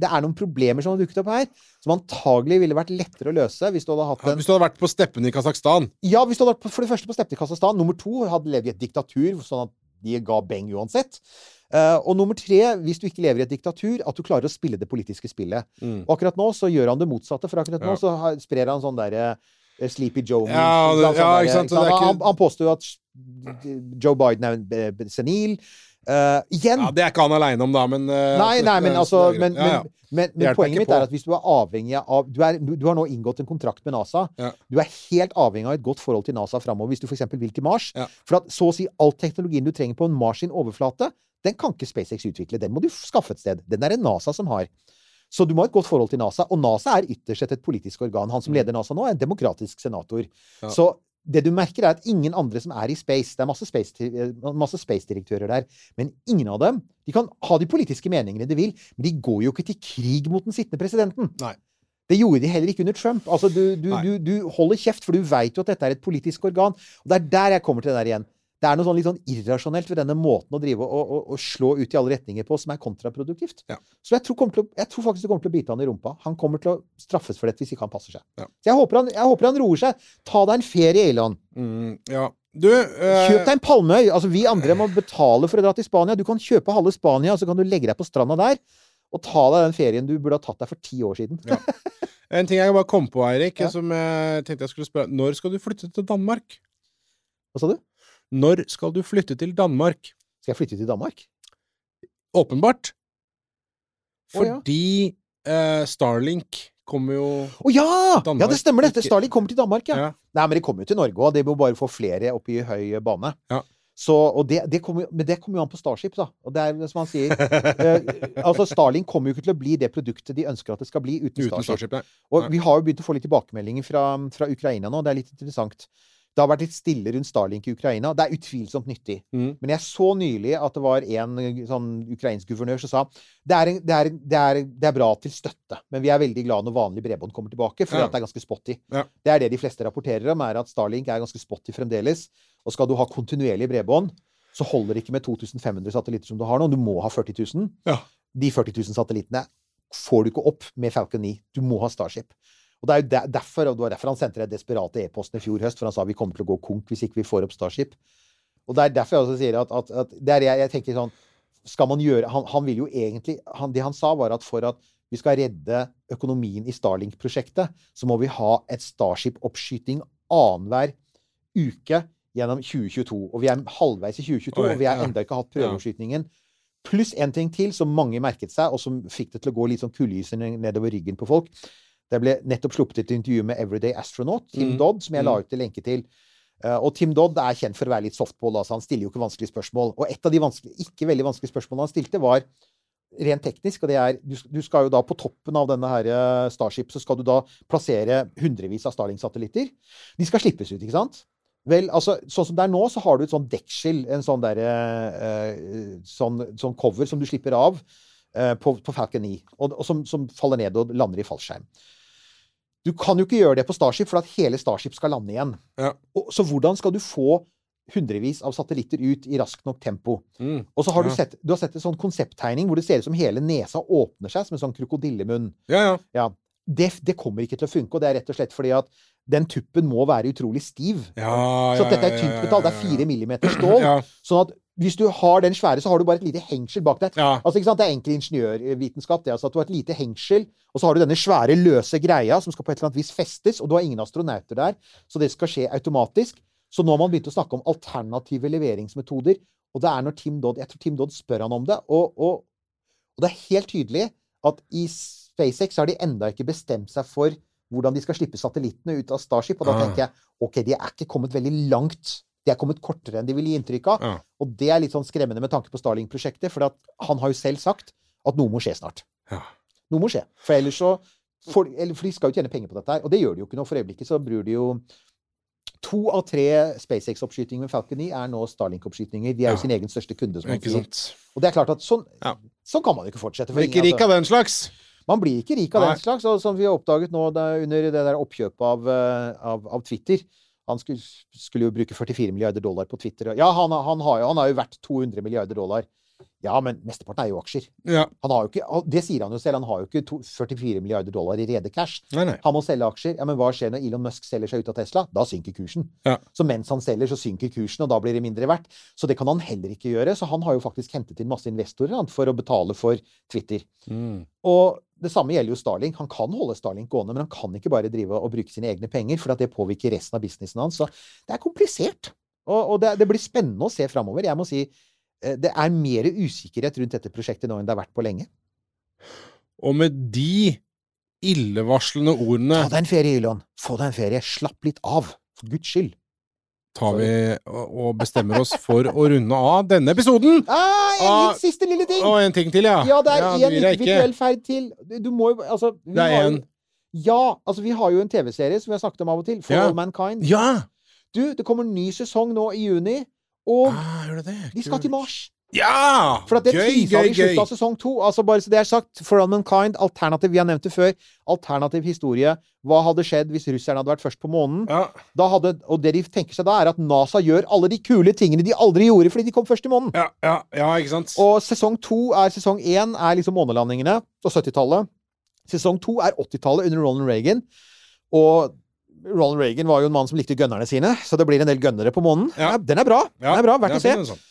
Det er noen problemer som har dukket opp her, som antagelig ville vært lettere å løse hvis du hadde hatt en Hvis du hadde vært på steppene i Kasakhstan ja, hvis du hadde vært på, for det første på steppene i Kasakhstan. Nummer to hadde levd i et diktatur, sånn at de ga beng uansett. Uh, og nummer tre, hvis du ikke lever i et diktatur, at du klarer å spille det politiske spillet. Mm. Og akkurat nå så gjør han det motsatte, for akkurat nå Ja. så har, sprer han sånn derre eh, Sleepy Joe Ja, det- sånn ja, ikke sant, Ikke ikke- Han, han påstår jo at Joe Biden er eh, senil. Eh, igjen Ja, Det er ikke han aleine om, da, men uh, Nei, nei, men altså Men. Ja, ja. men, men, men poenget mitt på. er at hvis du er avhengig av du, er, du, har nå inngått en kontrakt med NASA. Du er helt avhengig av et godt forhold til NASA framover hvis du f.eks. vil til Mars. For at så å si all teknologien du trenger på en Mars sin overflate, den kan ikke SpaceX utvikle. Den må du skaffe et sted. Den er det NASA som har. Så du må ha et godt forhold til NASA. Og NASA er ytterst sett et politisk organ. Han som Mm. leder NASA nå, er en demokratisk senator. Ja. Så det du merker, er at ingen andre som er i space Det er masse space- eh, masse space-direktører der, men ingen av dem De kan ha de politiske meningene de vil, men de går jo ikke til krig mot den sittende presidenten. Nei. Det gjorde de heller ikke under Trump. Altså, du, du, du, du holder kjeft, for du veit jo at dette er et politisk organ. Og det er der jeg kommer til det der igjen. Det er noe sånn litt sånn irrasjonelt ved denne måten å drive og, og, og slå ut i alle retninger på, som er kontraproduktivt. Ja. Så jeg tror, å, jeg tror faktisk det kommer til å bite han i rumpa. Han kommer til å straffes for dette hvis ikke han passer seg. Ja. Så jeg håper han, jeg håper han roer seg. Ta deg en ferie, Elon. Mm, ja. Du eh, Kjøp deg en palmeøy. Altså, vi andre må betale for å dra til Spania. Du kan kjøpe halve Spania, og så kan du legge deg på stranda der og ta deg den ferien du burde ha tatt deg for ti år siden. Ja. En ting jeg bare kom på, Eirik, Ja. som jeg tenkte jeg skulle spørre Når skal du flytte til Danmark? Hva sa du? Når skal du flytte til Danmark? Skal jeg flytte til Danmark? Åpenbart. Ja. Fordi eh, Starlink kommer jo Å ja! Danmark. Ja, det stemmer, dette. Starlink kommer til Danmark, ja. Ja. Nei, men de kommer jo til Norge òg. De må bare få flere opp i høy bane. Ja. Så, det, det kommer, men det kommer jo an på Starship, da. Og det er som han sier eh, Altså, Starlink kommer jo ikke til å bli det produktet de ønsker at det skal bli uten, Uten Starship. Starship. Og vi har jo begynt å få litt tilbakemeldinger fra, fra Ukraina nå. Det er litt interessant. Det har vært litt stille rundt Starlink i Ukraina. Det er utvilsomt nyttig. Mm. Men jeg så nylig at det var en sånn ukrainsk guvernør som sa det er, en, det, er, det, er, det er bra til støtte, men vi er veldig glad når vanlig bredbånd kommer tilbake, fordi Ja. at det er ganske spotty. Ja. Det er det de fleste rapporterer om, er at Starlink er ganske spotty fremdeles. Og skal du ha kontinuerlig bredbånd, så holder det ikke med 2500 satellitter som du har nå. Du må ha 40 000. Ja. De 40 000 satellittene får du ikke opp med Falcon 9. Du må ha Starship. Og det er jo derfor, og det var derfor han sendte den desperate e-posten i fjor høst, for han sa vi kommer til å gå konk hvis ikke vi får opp Starship. Og det er derfor jeg også sier at, at, at det er jeg, jeg tenker sånn Skal man gjøre Han, han vil jo egentlig han, Det han sa, var at for at vi skal redde økonomien i Starlink-prosjektet, så må vi ha et Starship-oppskyting annenhver uke gjennom 2022. Og vi er halvveis i 2022, Oi, og vi har ja. ennå ikke hatt prøveoppskytingen. Pluss en ting til som mange merket seg, og som fikk det til å gå litt sånn kullgyser nedover ryggen på folk. Det ble nettopp sluppet et intervju med Everyday Astronaut, Tim Mm. Dodd, som jeg la Mm. ut til lenke til. Eh, og Tim Dodd er kjent for å være litt softball. Altså han stiller jo ikke vanskelige spørsmål. Og et av de ikke veldig vanskelige spørsmålene han stilte, var rent teknisk. Og det er du, du skal jo da på toppen av denne her eh, Starship så skal du da plassere hundrevis av Starlink-satellitter. De skal slippes ut, ikke sant? Vel, altså, sånn som det er nå, så har du et sånn deksel, en sånn der, eh, sånn, sånn cover som du slipper av eh, på, på Falcon 9, og, og som, som faller ned og lander i fallskjerm. Du kan jo ikke gjøre det på Starship, for at hele Starship skal lande igjen. Ja. Og, så hvordan skal du få hundrevis av satellitter ut i raskt nok tempo? Mm. Og så har du sett, du har sett en sånn konsepttegning hvor det ser ut som hele nesa åpner seg som en sånn krokodillemunn. Ja, ja. Ja, det, det kommer ikke til å funke, og det er rett og slett fordi at den tuppen må være utrolig stiv. ja, Så at dette er tynt ja, metall. Det er fire millimeter *clears throat* stål. Ja, Sånn at hvis du har den svære, så har du bare et lite hengsel bak deg. ja. Altså, ikke sant? Det er enkel ingeniørvitenskap. det, altså at Du har et lite hengsel, og så har du denne svære, løse greia som skal på et eller annet vis festes, og du har ingen astronauter der, så det skal skje automatisk. Så nå har man begynt å snakke om alternative leveringsmetoder, og det er når Tim Dodd Jeg tror Tim Dodd spør han om det, og, og, og det er helt tydelig at i SpaceX har de enda ikke bestemt seg for hvordan de skal slippe satellittene ut av Starship, og da Ah. tenker jeg OK, de er ikke kommet veldig langt. De er kommet kortere enn de vil gi inntrykk av. Ja. Og det er litt sånn skremmende med tanke på Starling-prosjektet, for at han har jo selv sagt at noe må skje snart. Ja. Noe må skje. For ellers så for, eller, for de skal jo tjene penger på dette her, og det gjør de jo ikke nå. For øyeblikket så bruker de jo To av tre SpaceX-oppskytinger med Falcon 9 er nå Starlink-oppskytinger. De er jo Ja. sin egen største kunde. Som man sier. Og det er klart at sånn, sånn kan man jo ikke fortsette. for ikke rik av den slags. Man blir ikke rik av Nei. den slags, og som vi har oppdaget nå under det der oppkjøpet av, eh, av, av Twitter. Han skulle, skulle jo bruke 44 milliarder dollar på Twitter. Ja, han, han, har han har jo vært 200 milliarder dollar. Ja, men mesteparten er jo aksjer. Ja. Han har jo ikke, det sier han jo selv, han har jo ikke to, 44 milliarder dollar i rede cash. Nei, nei. Han må selge aksjer. Ja, Men hva skjer når Elon Musk selger seg ut av Tesla? Da synker kursen. Ja. Så mens han selger, så synker kursen, og da blir det mindre verdt. Så det kan han heller ikke gjøre. Så han har jo faktisk hentet inn masse investorer han, for å betale for Twitter. Mm. Og det samme gjelder jo Starlink. Han kan holde Starlink gående, men han kan ikke bare drive og bruke sine egne penger, for at det påvirker resten av businessen hans. Så det er komplisert. Og, og det, det blir spennende å se framover. Jeg må si det er mer usikkerhet rundt dette prosjektet nå enn det har vært på lenge. Og med de illevarslende ordene Ta deg en ferie, Elon. Få deg en ferie. Slapp litt av. For guds skyld. tar vi og bestemmer oss for å runde av denne episoden. Ah, en Ah, litt siste lille ting! Og en ting til, ja. Ja, det er én det individuell ferd til. Du, må jo Altså vi Det er har jo- en. Ja, altså vi har jo en TV-serie som vi har snakket om av og til. For Ja. All Mankind. Ja! Du, det kommer en ny sesong nå i juni. Og Ah, de skal til Mars. Ja! For at det gøy, gøy, i slutten av sesong to. Altså bare så det er sagt, For All Mankind, alternativ Vi har nevnt det før. Alternativ historie. Hva hadde skjedd hvis russerne hadde vært først på månen? Ja. Da hadde, og det de tenker seg da, er at NASA gjør alle de kule tingene de aldri gjorde fordi de kom først i månen. Ja, ja, ja, ikke sant? Og sesong to er Sesong én er liksom månelandingene og 70-tallet. Sesong to er 80-tallet under Ronald Reagan. Og Ronald Reagan var jo en mann som likte gønnerne sine, så det blir en del gønnere på månen. Ja. Den er bra. Den er bra, Verdt å se.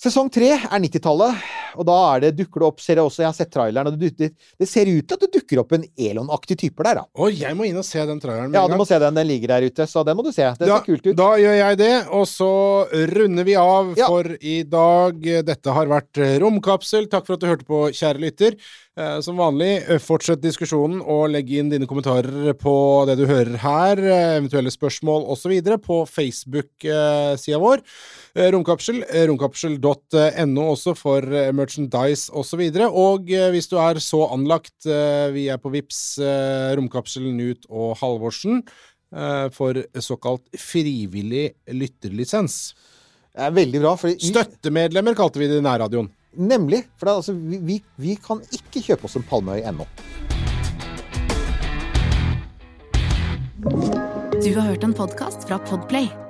Sesong tre er 90-tallet, og da er det, dukker det opp ser jeg også, jeg har sett traileren, og det, det, det ser ut til at det dukker opp en Elon-aktig typer der, da. Å, jeg må inn og se den traileren. Ja, du må se den. Den ligger der ute, så den må du se. Det da, ser kult ut. Da gjør jeg det, og så runder vi av Ja. for i dag. Dette har vært Romkapsel. Takk for at du hørte på, kjære lytter. Eh, som vanlig, eh, fortsett diskusjonen og legg inn dine kommentarer på det du hører her, eh, eventuelle spørsmål osv. på Facebook-sida vår. Eh, Romkapsel, eh, romkapsel.no også for eh, merchandise osv. Og, så og hvis du er så anlagt, vi er på Vips, Romkapsel, Knut og Halvorsen for såkalt frivillig lytterlisens. Det er veldig bra. Fordi... Støttemedlemmer kalte vi det i nærradioen. Nemlig. For det, er altså, vi, vi, vi kan ikke kjøpe oss en Palmeøy ennå. Du har hørt en podkast fra Podplay.